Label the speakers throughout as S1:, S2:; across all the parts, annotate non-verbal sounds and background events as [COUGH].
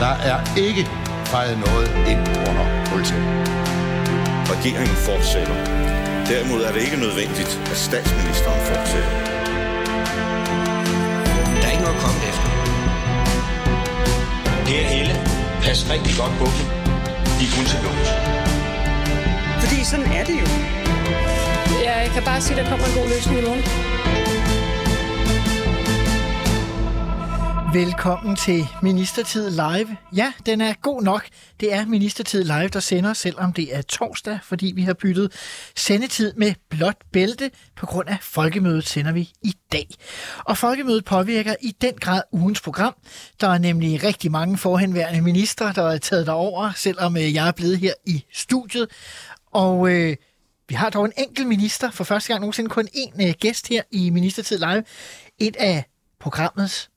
S1: Der er ikke fejret noget ind under politiet.
S2: Regeringen fortsætter. Derimod er det ikke nødvendigt, at statsministeren fortsætter.
S3: Der er ikke noget at komme efter. Per Helle, pas rigtig godt på dem. De er kun til lås.
S4: Fordi sådan er det jo.
S5: Jeg kan bare sige, at der kommer en god løsning i morgen.
S6: Velkommen til Ministertid Live. Ja, den er god nok. Det er Ministertid Live, der sender, selvom det er torsdag, fordi vi har byttet sendetid med blåt bælte. På grund af folkemødet sender vi i dag. Og folkemødet påvirker i den grad ugens program. Der er nemlig rigtig mange forhenværende ministre, der er taget derover, selvom øh, jeg er blevet her i studiet. Og øh, vi har dog en enkelt minister, for første gang nogensinde kun én øh, gæst her i Ministertid Live. Et af programmets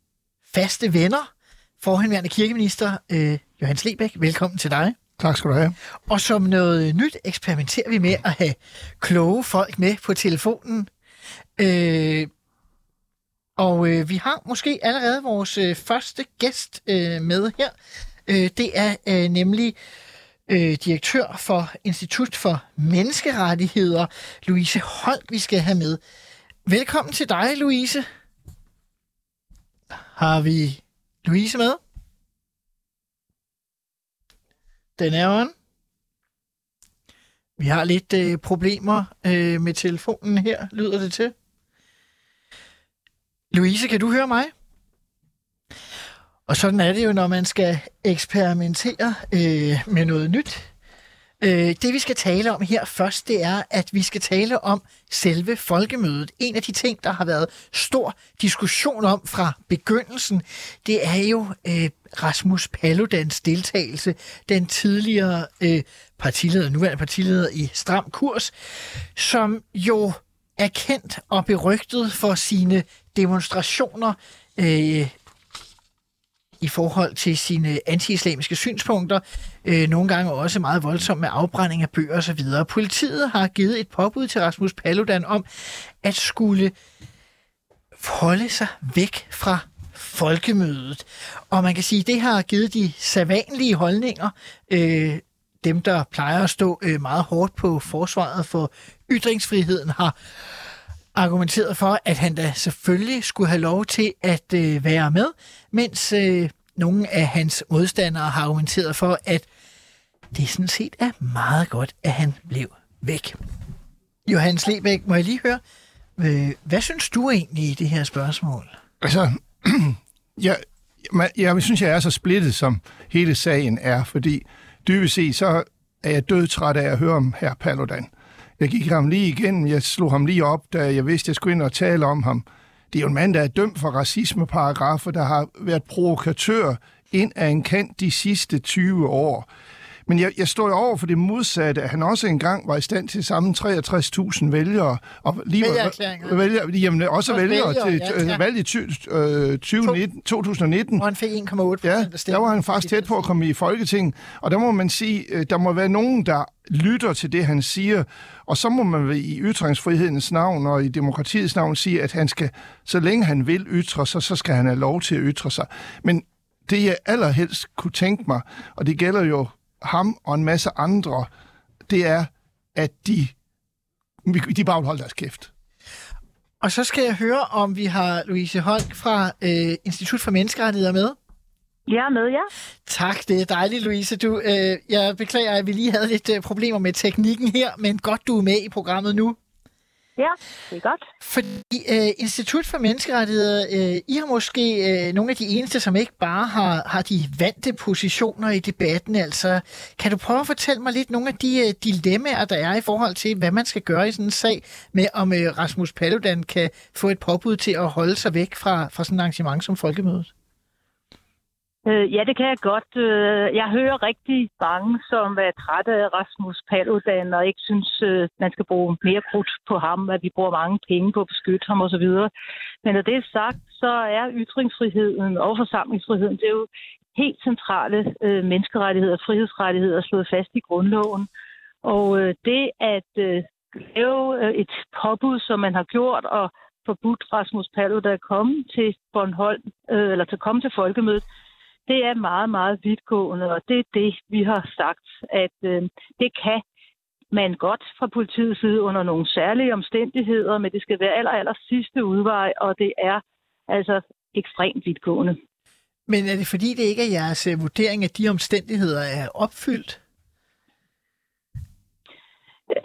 S6: faste venner, forhenværende kirkeminister øh, Johannes Lebeck. Velkommen til dig.
S7: Tak skal du have.
S6: Og som noget nyt eksperimenterer vi med at have kloge folk med på telefonen. Øh, og øh, vi har måske allerede vores øh, første gæst øh, med her. Øh, det er øh, nemlig øh, direktør for Institut for Menneskerettigheder, Louise Holk, vi skal have med. Velkommen til dig, Louise. Har vi Louise med? Den er on. Vi har lidt øh, problemer øh, med telefonen her, lyder det til. Louise, kan du høre mig? Og sådan er det jo, når man skal eksperimentere øh, med noget nyt. Øh, det vi skal tale om her først, det er, at vi skal tale om selve folkemødet. En af de ting, der har været stor diskussion om fra begyndelsen, det er jo øh, Rasmus Paludans deltagelse, den tidligere øh, partileder, nuværende partileder i Stram Kurs, som jo er kendt og berygtet for sine demonstrationer øh, i forhold til sine antiislamiske synspunkter, øh, nogle gange også meget voldsomt med afbrænding af bøger osv. Politiet har givet et påbud til Rasmus Paludan om at skulle holde sig væk fra folkemødet. Og man kan sige, at det har givet de sædvanlige holdninger, øh, dem der plejer at stå øh, meget hårdt på forsvaret for ytringsfriheden, har argumenteret for, at han da selvfølgelig skulle have lov til at øh, være med, mens øh, nogle af hans modstandere har argumenteret for, at det sådan set er meget godt, at han blev væk. Johannes Lebæk, må jeg lige høre, øh, hvad synes du egentlig i det her spørgsmål?
S7: Altså, [CLEARS THROAT] jeg, jeg, jeg synes, jeg er så splittet, som hele sagen er, fordi dybest set, så er jeg dødtræt af at høre om her Paludan. Jeg gik ham lige igennem, jeg slog ham lige op, da jeg vidste, jeg skulle ind og tale om ham. Det er jo en mand, der er dømt for racismeparagrafer, der har været provokatør ind af en kant de sidste 20 år. Men jeg, jeg står jo over for det modsatte, at han også engang var i stand til sammen 63.000 vælgere. Og lige vælger, jamen, også
S6: Også
S7: vælgere
S6: vælgere,
S7: til
S6: ja, ja.
S7: valget i ty- øh, 2019, 2019.
S6: Og han fik 1,8 procent
S7: Ja, der var han faktisk tæt på at komme i Folketing. Og der må man sige, øh, der må være nogen, der lytter til det, han siger. Og så må man i ytringsfrihedens navn og i demokratiets navn sige, at han skal, så længe han vil ytre sig, så skal han have lov til at ytre sig. Men det, jeg allerhelst kunne tænke mig, og det gælder jo ham og en masse andre, det er, at de, de bare vil holde deres kæft.
S6: Og så skal jeg høre, om vi har Louise Holk fra øh, Institut for Menneskerettigheder med.
S8: Jeg er med, ja.
S6: Tak, det er dejligt, Louise. Du, øh, jeg beklager, at vi lige havde lidt øh, problemer med teknikken her, men godt, du er med i programmet nu.
S8: Ja, det er godt.
S6: Fordi øh, Institut for Menneskerettigheder, øh, I har måske øh, nogle af de eneste, som ikke bare har, har de vante positioner i debatten. Altså, kan du prøve at fortælle mig lidt nogle af de øh, dilemmaer, der er i forhold til, hvad man skal gøre i sådan en sag, med om øh, Rasmus Paludan kan få et påbud til at holde sig væk fra, fra sådan et arrangement som Folkemødet?
S8: Øh, ja, det kan jeg godt. Øh, jeg hører rigtig mange, som er trætte af Rasmus Paludan og ikke synes, øh, man skal bruge mere krudt på ham, at vi bruger mange penge på at beskytte ham osv. Men når det er sagt, så er ytringsfriheden og forsamlingsfriheden, det er jo helt centrale øh, menneskerettigheder og frihedsrettigheder slået fast i grundloven. Og øh, det at øh, lave øh, et påbud, som man har gjort, og forbudt Rasmus Paludan at komme til Bornholm, øh, eller til at komme til folkemødet, det er meget, meget vidtgående, og det er det, vi har sagt, at øh, det kan man godt fra politiets side under nogle særlige omstændigheder, men det skal være aller, aller sidste udvej, og det er altså ekstremt vidtgående.
S6: Men er det fordi, det ikke er jeres øh, vurdering, at de omstændigheder er opfyldt?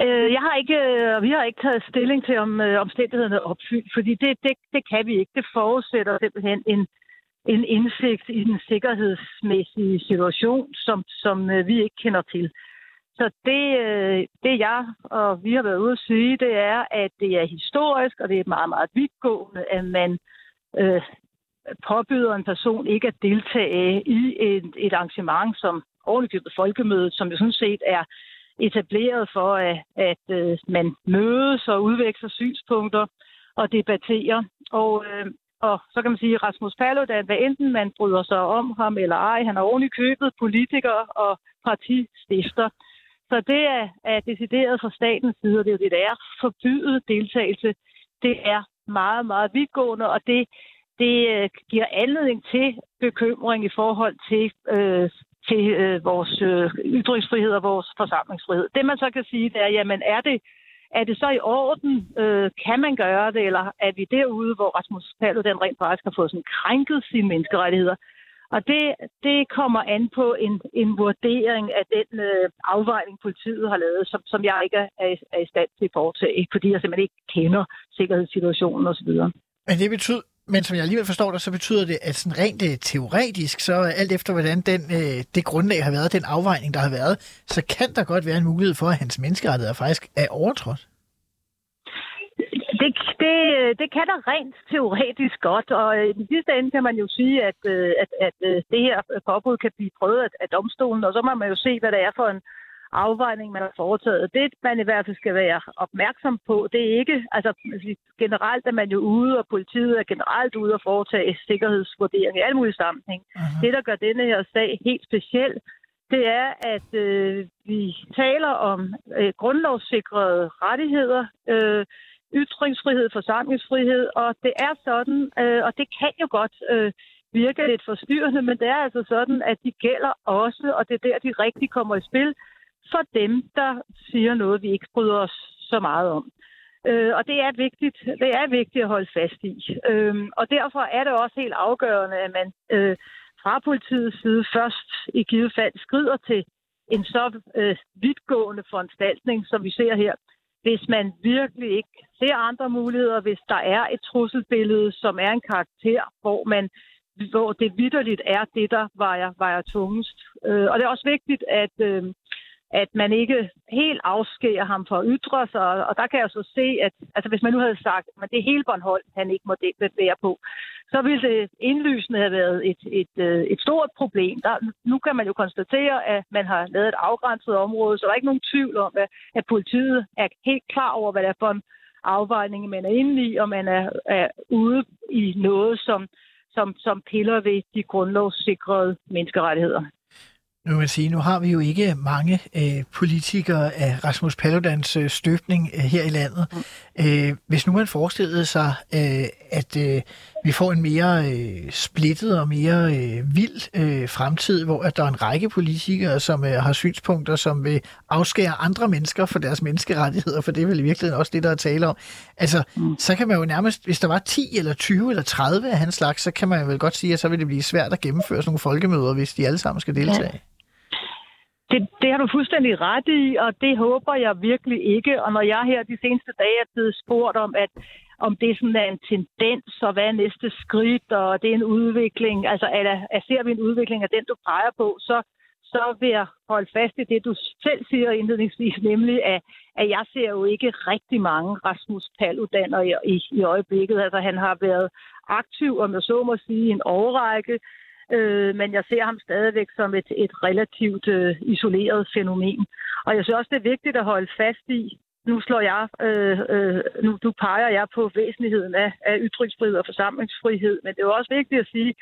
S8: Øh, jeg har ikke, øh, vi har ikke taget stilling til, om omstændighederne er opfyldt, fordi det, det, det kan vi ikke. Det forudsætter simpelthen en, en indsigt i den sikkerhedsmæssige situation, som, som øh, vi ikke kender til. Så det, øh, det jeg og vi har været ude at sige, det er, at det er historisk, og det er meget, meget vidtgående, at man øh, påbyder en person ikke at deltage i et, et arrangement som ovenikøbet folkemødet, som jo sådan set er etableret for, at, at øh, man mødes og udveksler synspunkter og debatterer. Og, øh, og så kan man sige, at Rasmus Paludan, hvad enten man bryder sig om ham eller ej, han er oven i købet politiker og partistifter. Så det er, er decideret fra statens side, og det er jo det, der er forbydet deltagelse. Det er meget, meget vidtgående, og det, det øh, giver anledning til bekymring i forhold til, øh, til øh, vores øh, ytringsfrihed og vores forsamlingsfrihed. Det man så kan sige, det er, jamen er det, er det så i orden? Øh, kan man gøre det, eller er vi derude, hvor Rasmus Paludan rent faktisk har fået sådan krænket sine menneskerettigheder? Og det, det kommer an på en, en vurdering af den øh, afvejning, politiet har lavet, som, som jeg ikke er, er i stand til at foretage, fordi jeg simpelthen ikke kender sikkerhedssituationen osv.
S6: Men det betyder, men som jeg alligevel forstår det, så betyder det, at sådan rent øh, teoretisk, så alt efter hvordan den, øh, det grundlag har været, den afvejning, der har været, så kan der godt være en mulighed for, at hans menneskerettigheder faktisk er overtrådt.
S8: Det, det, det kan der rent teoretisk godt, og øh, i den sidste ende kan man jo sige, at, øh, at, at øh, det her påbud kan blive prøvet af domstolen, og så må man jo se, hvad det er for en afvejning, man har foretaget. Det, man i hvert fald skal være opmærksom på, det er ikke, altså generelt er man jo ude, og politiet er generelt ude og foretage sikkerhedsvurdering i alle mulige sammenhæng. Uh-huh. Det, der gør denne her sag helt speciel, det er, at øh, vi taler om øh, grundlovssikrede rettigheder, øh, ytringsfrihed, forsamlingsfrihed, og det er sådan, øh, og det kan jo godt øh, virke lidt forstyrrende, men det er altså sådan, at de gælder også, og det er der, de rigtig kommer i spil for dem, der siger noget, vi ikke bryder os så meget om. Øh, og det er vigtigt. Det er vigtigt at holde fast i. Øh, og derfor er det også helt afgørende, at man øh, fra politiets side først i givet fald skrider til en så øh, vidtgående foranstaltning, som vi ser her, hvis man virkelig ikke ser andre muligheder, hvis der er et trusselbillede, som er en karakter, hvor man hvor det vidderligt er det, der vejer, vejer tungest. Øh, og det er også vigtigt, at, øh, at man ikke helt afskærer ham for at ytre sig. Og der kan jeg så se, at altså, hvis man nu havde sagt, at det er hele Bornholm, han ikke må være på, så ville det indlysende have været et, et, et, et stort problem. Der, nu kan man jo konstatere, at man har lavet et afgrænset område, så der er ikke nogen tvivl om, at, at politiet er helt klar over, hvad det er for en afvejning, man er inde i, og man er, er ude i noget, som, som, som piller ved de grundlovssikrede menneskerettigheder.
S6: Nu vil man sige, nu har vi jo ikke mange øh, politikere af Rasmus Paludans øh, støbning øh, her i landet. Mm. Øh, hvis nu man forestillede sig, øh, at øh, vi får en mere øh, splittet og mere øh, vild øh, fremtid, hvor at der er en række politikere, som øh, har synspunkter, som vil afskære andre mennesker for deres menneskerettigheder, for det er vel i virkeligheden også det, der er tale om. Altså, mm. så kan man jo nærmest, hvis der var 10 eller 20 eller 30 af hans slags, så kan man vel godt sige, at så vil det blive svært at gennemføre sådan nogle folkemøder, hvis de alle sammen skal deltage. Ja.
S8: Det, det har du fuldstændig ret i, og det håber jeg virkelig ikke. Og når jeg her de seneste dage er blevet spurgt om, at om det sådan er en tendens, og hvad er næste skridt, og det er en udvikling, altså er, at ser vi en udvikling af den, du peger på, så, så vil jeg holde fast i det, du selv siger indledningsvis, nemlig at, at jeg ser jo ikke rigtig mange Rasmus Paludaner i, i, i øjeblikket. Altså han har været aktiv, om jeg så må sige, en overrække, øh, men jeg ser ham stadigvæk som et, et relativt øh, isoleret fænomen. Og jeg synes også, det er vigtigt at holde fast i, nu slår jeg, øh, øh, nu, nu peger jeg på væsentligheden af, af ytringsfrihed og forsamlingsfrihed, men det er jo også vigtigt at sige,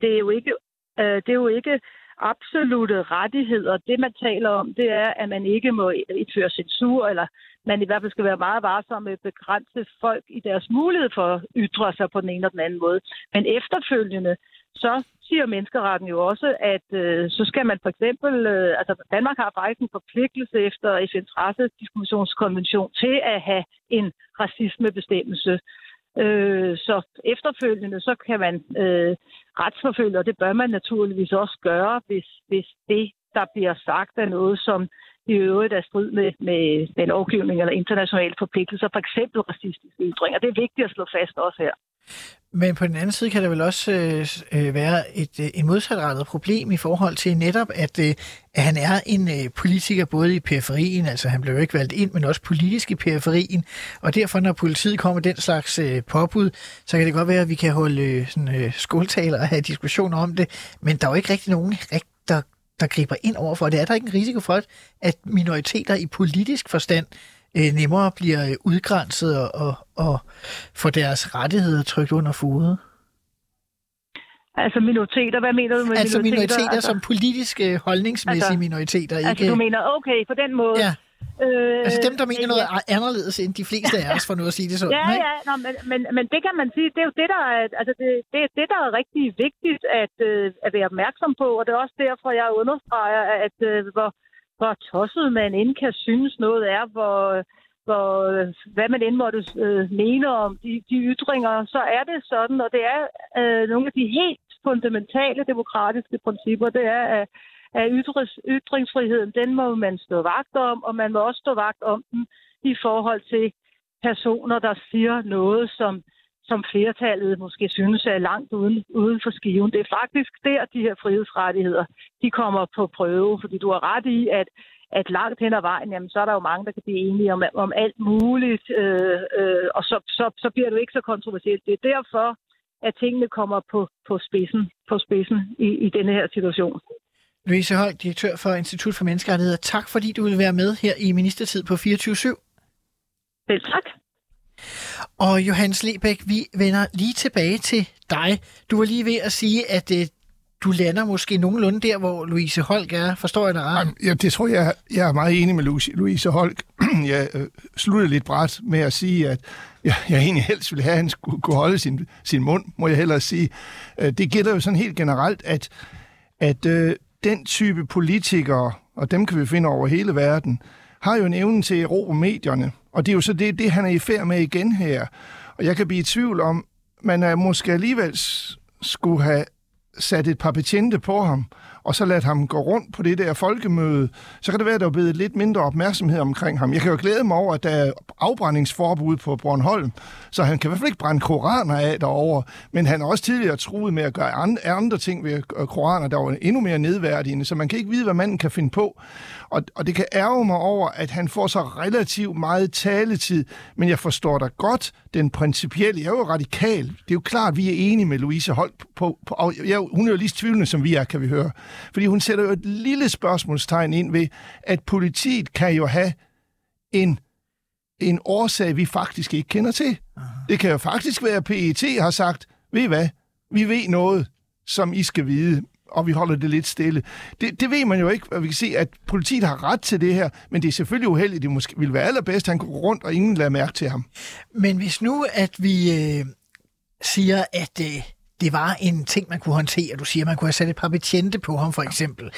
S8: det er jo ikke, øh, det er jo ikke absolute rettigheder. Det, man taler om, det er, at man ikke må indføre censur, eller man i hvert fald skal være meget varsom med at begrænse folk i deres mulighed for at ytre sig på den ene eller den anden måde. Men efterfølgende, så siger menneskeretten jo også, at øh, så skal man for eksempel, øh, altså Danmark har faktisk en forpligtelse efter FN's racediskriminationskonvention til at have en racismebestemmelse. Øh, så efterfølgende, så kan man øh, retsforfølge, og det bør man naturligvis også gøre, hvis, hvis det, der bliver sagt, er noget, som i øvrigt er strid med, med den lovgivning eller internationale forpligtelser, for eksempel racistiske ytringer. Det er vigtigt at slå fast også her.
S6: Men på den anden side kan der vel også øh, øh, være et, øh, en modsatrettet problem i forhold til netop, at, øh, at han er en øh, politiker både i periferien, altså han blev jo ikke valgt ind, men også politisk i periferien, og derfor når politiet kommer den slags øh, påbud, så kan det godt være, at vi kan holde øh, sådan, øh, skoletaler og have diskussioner om det, men der er jo ikke rigtig nogen, der, der griber ind over for det. Er der ikke en risiko for, at minoriteter i politisk forstand øh, nemmere bliver øh, udgrænset og, og, og får deres rettigheder trykt under fodet?
S8: Altså minoriteter, hvad mener du med
S6: altså
S8: minoriteter?
S6: minoriteter altså, som politiske holdningsmæssige altså, minoriteter.
S8: Ikke? Altså du mener, okay, på den måde.
S6: Ja. Øh, altså dem, der mener noget ja. anderledes end de fleste af os, for nu at sige det sådan.
S8: Ja, ja, nå, men, men, men det kan man sige, det er jo det, der er, altså det, det, det, der er rigtig vigtigt at, øh, at være opmærksom på, og det er også derfor, jeg understreger, at øh, hvor, hvor tosset man end kan synes noget er, hvor, hvor hvad man end måtte øh, mene om de, de ytringer, så er det sådan, og det er øh, nogle af de helt fundamentale demokratiske principper, det er, at, at ytringsfriheden, den må man stå vagt om, og man må også stå vagt om den i forhold til personer, der siger noget, som som flertallet måske synes er langt uden, uden for skiven. Det er faktisk der, de her frihedsrettigheder, de kommer på prøve, fordi du har ret i, at, at langt hen ad vejen, jamen, så er der jo mange, der kan blive enige om, om alt muligt, øh, øh, og så, så, så bliver det jo ikke så kontroversielt. Det er derfor, at tingene kommer på, på spidsen, på spidsen i, i denne her situation.
S6: Louise Høj, direktør for Institut for Menneskerettigheder. Tak fordi du vil være med her i Ministertid på 24-7.
S8: Selv tak.
S6: Og Johannes Lebæk, vi vender lige tilbage til dig. Du var lige ved at sige, at øh, du lander måske nogenlunde der, hvor Louise Holk er. Forstår jeg dig ret?
S7: Ja, det tror jeg, jeg er meget enig med Louise Holk. [CLEARS THROAT] Jeg øh, sluttede lidt bræt med at sige, at jeg, jeg egentlig helst ville have, at han skulle kunne holde sin, sin mund, må jeg hellere sige. Øh, det gælder jo sådan helt generelt, at, at øh, den type politikere, og dem kan vi finde over hele verden, har jo en evne til at erobre medierne. Og det er jo så det, det, han er i færd med igen her. Og jeg kan blive i tvivl om, man er måske alligevel skulle have sat et par betjente på ham, og så ladt ham gå rundt på det der folkemøde, så kan det være, at der er blevet lidt mindre opmærksomhed omkring ham. Jeg kan jo glæde mig over, at der er afbrændingsforbud på Bornholm, så han kan i hvert fald ikke brænde koraner af derovre, men han har også tidligere truet med at gøre andre ting ved øh, koraner, der var endnu mere nedværdigende, så man kan ikke vide, hvad manden kan finde på. Og, og det kan ærge mig over, at han får så relativt meget taletid, men jeg forstår da godt den principielle. Jeg er jo radikal. Det er jo klart, at vi er enige med Louise Holt på, på og jeg, hun er jo lige tvivlende, som vi er, kan vi høre. Fordi hun sætter jo et lille spørgsmålstegn ind ved, at politiet kan jo have en, en årsag, vi faktisk ikke kender til. Aha. Det kan jo faktisk være, at PET har sagt, ved I hvad, vi ved noget, som I skal vide, og vi holder det lidt stille. Det, det ved man jo ikke, og vi kan se, at politiet har ret til det her, men det er selvfølgelig uheldigt. Det måske ville være allerbedst, at han går rundt, og ingen lader mærke til ham.
S6: Men hvis nu, at vi øh, siger, at øh, det var en ting, man kunne håndtere. Du siger, man kunne have sat et par betjente på ham, for eksempel.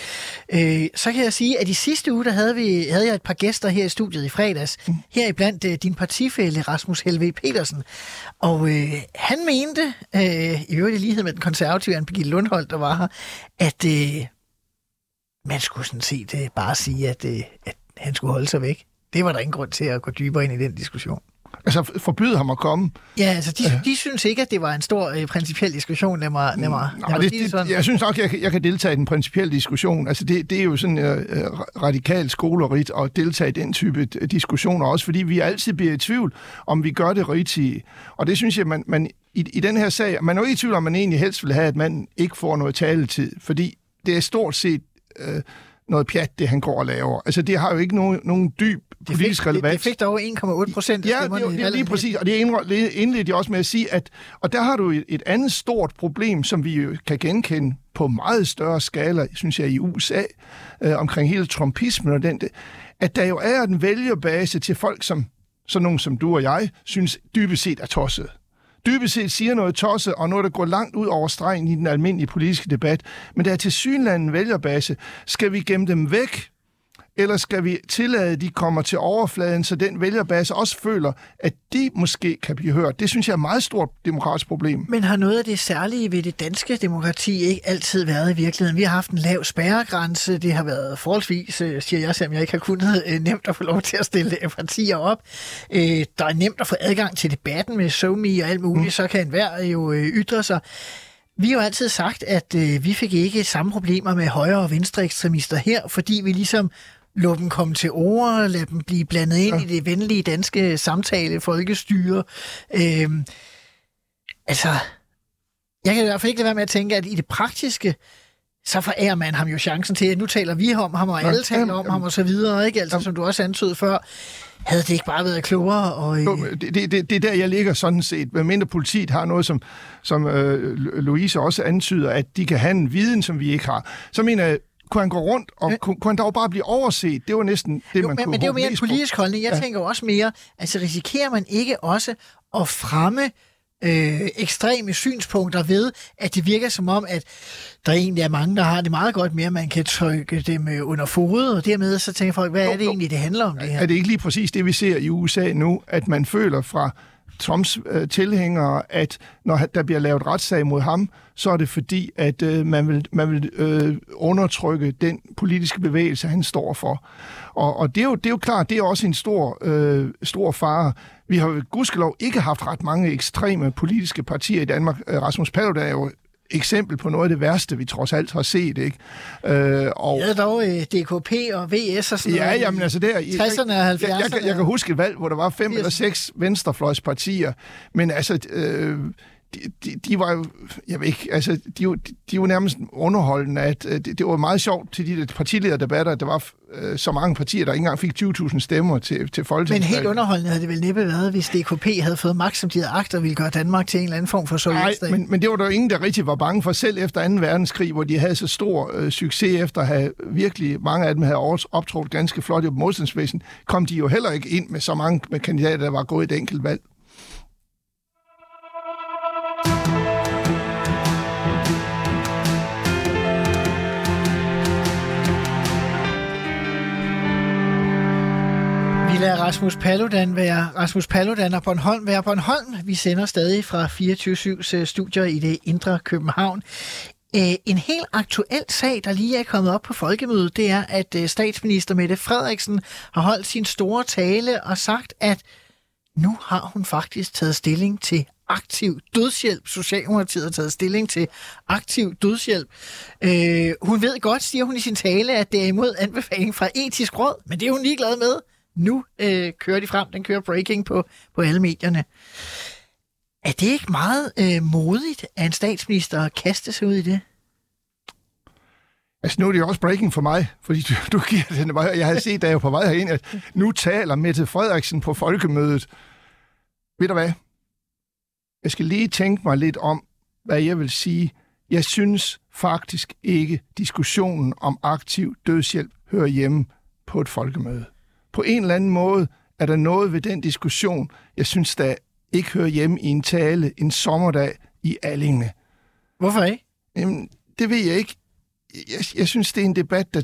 S6: Øh, så kan jeg sige, at i sidste uge, der havde, vi, havde jeg et par gæster her i studiet i fredags. Mm. Her iblandt øh, din partifælle, Rasmus Helve Petersen. Og øh, han mente, øh, i øvrigt i lighed med den konservative Anne Birgitte Lundholdt, der var her, at øh, man skulle sådan set øh, bare sige, at, øh, at han skulle holde sig væk. Det var der ingen grund til at gå dybere ind i den diskussion.
S7: Altså forbyde ham at komme?
S6: Ja, altså de, de synes ikke, at det var en stor øh, principiel diskussion. Lad mig, lad mig, lad mig
S7: det, det, sådan. Jeg synes nok, jeg, jeg kan deltage i den principielle diskussion. Altså det, det er jo sådan øh, øh radikalt skolerit at deltage i den type diskussioner, også fordi vi altid bliver i tvivl, om vi gør det rigtige. Og det synes jeg, man, man i, i den her sag, man er jo ikke i tvivl om, man egentlig helst vil have, at man ikke får noget taletid, fordi det er stort set... Øh, noget pjat, det han går og laver. Altså, det har jo ikke nogen, nogen dyb politisk relevans.
S6: Det, det fik dog 1,8 procent
S7: Ja, det, det, det er lige præcis, og det indledte jeg også med at sige, at, og der har du et, et andet stort problem, som vi jo kan genkende på meget større skala, synes jeg, i USA, øh, omkring hele trumpismen og den, det, at der jo er en vælgerbase til folk, som sådan nogen som du og jeg, synes dybest set er tosset dybest set siger noget tosset, og noget, der går langt ud over stregen i den almindelige politiske debat. Men der er til synlanden vælgerbase. Skal vi gemme dem væk? Eller skal vi tillade, at de kommer til overfladen, så den vælgerbase også føler, at de måske kan blive hørt? Det synes jeg er et meget stort demokratisk problem.
S6: Men har noget af det særlige ved det danske demokrati ikke altid været i virkeligheden? Vi har haft en lav spærregrænse. Det har været forholdsvis, øh, siger jeg, selvom jeg ikke har kunnet øh, nemt at få lov til at stille partier op. Øh, der er nemt at få adgang til debatten med SoMe og alt muligt, mm. så kan enhver jo ytre sig. Vi har jo altid sagt, at øh, vi fik ikke samme problemer med højre- og venstre ekstremister her, fordi vi ligesom lå dem komme til ord, lade dem blive blandet ind ja. i det venlige danske samtale, folkestyre. Øhm, altså, jeg kan i hvert fald ikke lade være med at tænke, at i det praktiske, så forærer man ham jo chancen til, at nu taler vi om ham, og alle taler om ham, og så videre, ikke? Altså, som du også antydede før, havde det ikke bare været klogere? Og, øh...
S7: jo, det, det, det, det er der, jeg ligger sådan set. Hvad mindre politiet har noget, som, som øh, Louise også antyder, at de kan have en viden, som vi ikke har. Så mener jeg, kunne han gå rundt, og men, kunne, kunne han dog bare blive overset? Det var næsten det,
S6: jo,
S7: man
S6: men,
S7: kunne
S6: Men det er jo mere en politisk holdning. Jeg ja. tænker også mere, altså risikerer man ikke også at fremme øh, ekstreme synspunkter ved, at det virker som om, at der egentlig er mange, der har det meget godt med, at man kan trykke dem øh, under fodet, og dermed så tænker folk, hvad er det egentlig, det handler om det her?
S7: Er det ikke lige præcis det, vi ser i USA nu, at man føler fra Trumps øh, tilhængere, at når der bliver lavet retssag mod ham, så er det fordi, at øh, man vil, man vil øh, undertrykke den politiske bevægelse, han står for. Og, og det, er jo, det er jo klart, det er også en stor, øh, stor fare. Vi har gudskelov ikke haft ret mange ekstreme politiske partier i Danmark. Øh, Rasmus Paludan er jo eksempel på noget af det værste, vi trods alt har set. Ikke?
S6: Øh, og, ja, dog øh, DKP og VS og sådan
S7: ja,
S6: noget.
S7: Jamen, altså der,
S6: 60'erne og 70'erne.
S7: Jeg, jeg, jeg, kan huske et valg, hvor der var fem 80'erne. eller seks venstrefløjspartier, men altså... Øh, de, de, de var jo, jeg ved ikke, altså, de, de, de var nærmest underholdende, at øh, det, det var meget sjovt til de der partilederdebatter, at der var øh, så mange partier, der ikke engang fik 20.000 stemmer til, til Folketinget.
S6: Men helt underholdende havde det vel næppe været, hvis DKP havde fået magt, som de havde agt, og ville gøre Danmark til en eller anden form for sovjetstat.
S7: Nej, men, men det var der jo ingen, der rigtig var bange for, selv efter 2. verdenskrig, hvor de havde så stor øh, succes efter at have virkelig, mange af dem havde optrådt ganske flot i modstandsvæsen, kom de jo heller ikke ind med så mange med kandidater, der var gået et enkelt valg.
S6: Lader Rasmus Paludan være Rasmus Paludan og Bornholm være Bornholm. Vi sender stadig fra 24-7's øh, studier i det indre København. Øh, en helt aktuel sag, der lige er kommet op på folkemødet, det er, at øh, statsminister Mette Frederiksen har holdt sin store tale og sagt, at nu har hun faktisk taget stilling til aktiv dødshjælp. Socialdemokratiet har taget stilling til aktiv dødshjælp. Øh, hun ved godt, siger hun i sin tale, at det er imod anbefaling fra etisk råd, men det er hun ligeglad med nu øh, kører de frem. Den kører breaking på, på alle medierne. Er det ikke meget øh, modigt af en statsminister at kaste sig ud i det?
S7: Altså nu er det jo også breaking for mig, fordi du, du giver den vej. Jeg havde set, da jeg var på vej herind, at nu taler Mette Frederiksen på folkemødet. Ved du hvad? Jeg skal lige tænke mig lidt om, hvad jeg vil sige. Jeg synes faktisk ikke, diskussionen om aktiv dødshjælp hører hjemme på et folkemøde på en eller anden måde er der noget ved den diskussion, jeg synes, der ikke hører hjemme i en tale en sommerdag i Allinge.
S6: Hvorfor ikke?
S7: Jamen, det ved jeg ikke. Jeg, jeg synes, det er en debat, der...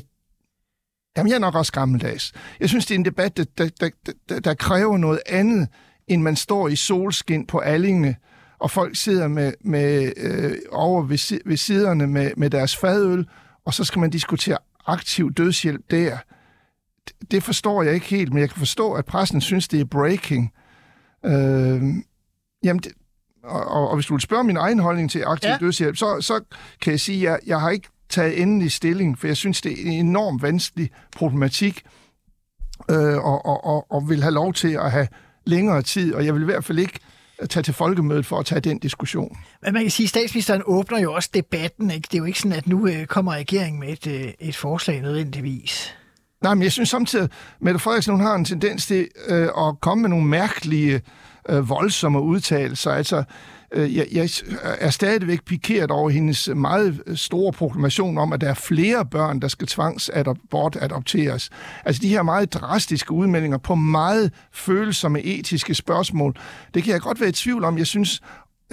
S7: Jamen, jeg er nok også gammeldags. Jeg synes, det er en debat, der, der, der, der, der kræver noget andet, end man står i solskin på Allinge, og folk sidder med, med øh, over ved, ved siderne med, med deres fadøl, og så skal man diskutere aktiv dødshjælp der det forstår jeg ikke helt, men jeg kan forstå, at pressen synes, det er breaking. Øh, jamen, det, og, og, hvis du vil spørge min egen holdning til aktiv ja. dødshjælp, så, så kan jeg sige, at jeg, jeg har ikke taget endelig stilling, for jeg synes, det er en enormt vanskelig problematik, øh, og, og, og, og vil have lov til at have længere tid, og jeg vil i hvert fald ikke tage til folkemødet for at tage den diskussion.
S6: Men man kan sige, at statsministeren åbner jo også debatten. Ikke? Det er jo ikke sådan, at nu øh, kommer regeringen med et, øh, et forslag nødvendigvis.
S7: Nej, men jeg synes samtidig, at Mette Frederiksen hun har en tendens til øh, at komme med nogle mærkelige, øh, voldsomme udtalelser. Altså, øh, jeg, jeg er stadigvæk pikeret over hendes meget store proklamation om, at der er flere børn, der skal tvangsbortadopteres. Altså de her meget drastiske udmeldinger på meget følsomme etiske spørgsmål, det kan jeg godt være i tvivl om. Jeg synes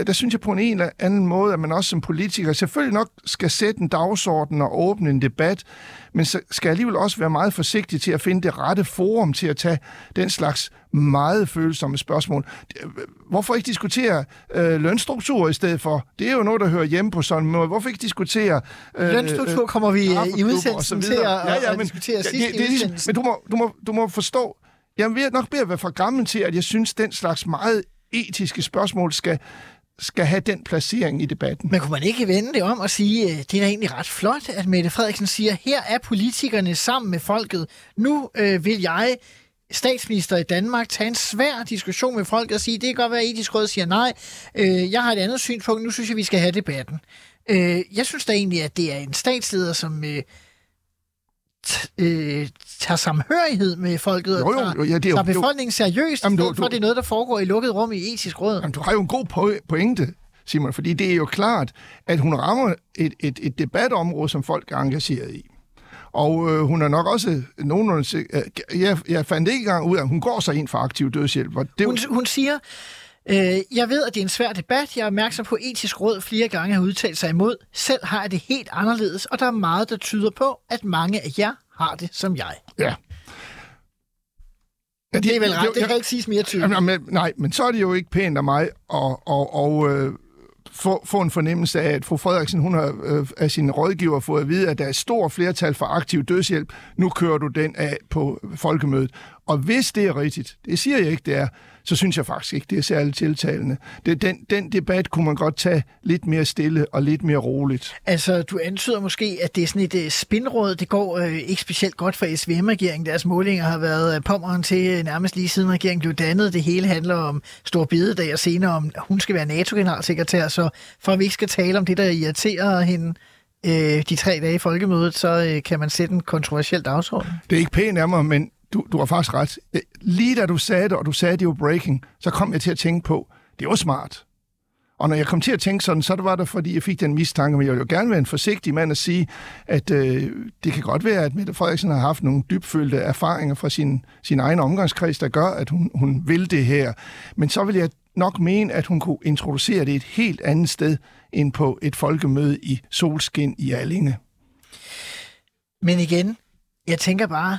S7: der synes jeg på en eller anden måde, at man også som politiker selvfølgelig nok skal sætte en dagsorden og åbne en debat, men så skal alligevel også være meget forsigtig til at finde det rette forum til at tage den slags meget følsomme spørgsmål. Hvorfor ikke diskutere øh, lønstruktur i stedet for? Det er jo noget, der hører hjemme på sådan en måde. Hvorfor ikke diskutere...
S6: Øh, lønstruktur kommer vi i udsendelsen til at, ja, ja, men, at diskutere ja, sidst det, det, det,
S7: Men du må, du, må, du må forstå, jeg vil nok bedre være for gammel til, at jeg synes, den slags meget etiske spørgsmål skal, skal have den placering i debatten.
S6: Men kunne man ikke vende det om og sige, at det er da egentlig ret flot, at Mette Frederiksen siger, her er politikerne sammen med folket. Nu øh, vil jeg statsminister i Danmark tage en svær diskussion med folk og sige, det kan godt være, at etisk råd siger nej. Øh, jeg har et andet synspunkt, nu synes jeg, vi skal have debatten. Øh, jeg synes da egentlig, at det er en statsleder, som øh, øh, tager samhørighed med folket jo, jo, jo, ja, det er tager befolkningen seriøst, jamen, du, for det er noget, der foregår i lukket rum i etisk råd.
S7: Jamen, du har jo en god pointe, Simon, fordi det er jo klart, at hun rammer et, et, et debatområde, som folk er engageret i. Og øh, hun er nok også nogenlunde... Øh, jeg, jeg fandt ikke engang ud af, at hun går sig ind for aktiv dødshjælp. Og det,
S6: hun, hun siger, øh, jeg ved, at det er en svær debat. Jeg er opmærksom på, at etisk råd flere gange har udtalt sig imod. Selv har jeg det helt anderledes, og der er meget, der tyder på, at mange af jer har det som jeg.
S7: Ja.
S6: Ja, det er vel ret, det, det kan ikke siges mere tydeligt.
S7: Jamen, men, nej, men så er det jo ikke pænt af mig at, og, og, øh, få, få en fornemmelse af, at fru Frederiksen hun har øh, af sine rådgiver fået at vide, at der er et stort flertal for aktiv dødshjælp. Nu kører du den af på folkemødet. Og hvis det er rigtigt, det siger jeg ikke, det er, så synes jeg faktisk ikke, det er særligt tiltalende. Det, den, den debat kunne man godt tage lidt mere stille og lidt mere roligt.
S6: Altså, du antyder måske, at det er sådan et uh. Det går uh, ikke specielt godt for SVM-regeringen. Deres målinger har været uh, pommeren til uh, nærmest lige siden regeringen blev dannet. Det hele handler om Stor Bededag og senere om, hun skal være NATO-generalsekretær. Så for at vi ikke skal tale om det, der irriterer hende, de tre dage i folkemødet, så kan man sætte en kontroversiel dagsorden.
S7: Det er ikke pænt af mig, men du, du har faktisk ret. Øh, lige da du sagde det, og du sagde, det var breaking, så kom jeg til at tænke på, det var smart. Og når jeg kom til at tænke sådan, så var det, fordi jeg fik den mistanke, men jeg vil jo gerne være en forsigtig mand at sige, at øh, det kan godt være, at Mette Frederiksen har haft nogle dybfølte erfaringer fra sin, sin egen omgangskreds, der gør, at hun, hun vil det her. Men så vil jeg nok mene, at hun kunne introducere det et helt andet sted end på et folkemøde i Solskin i Allinge.
S6: Men igen, jeg tænker bare,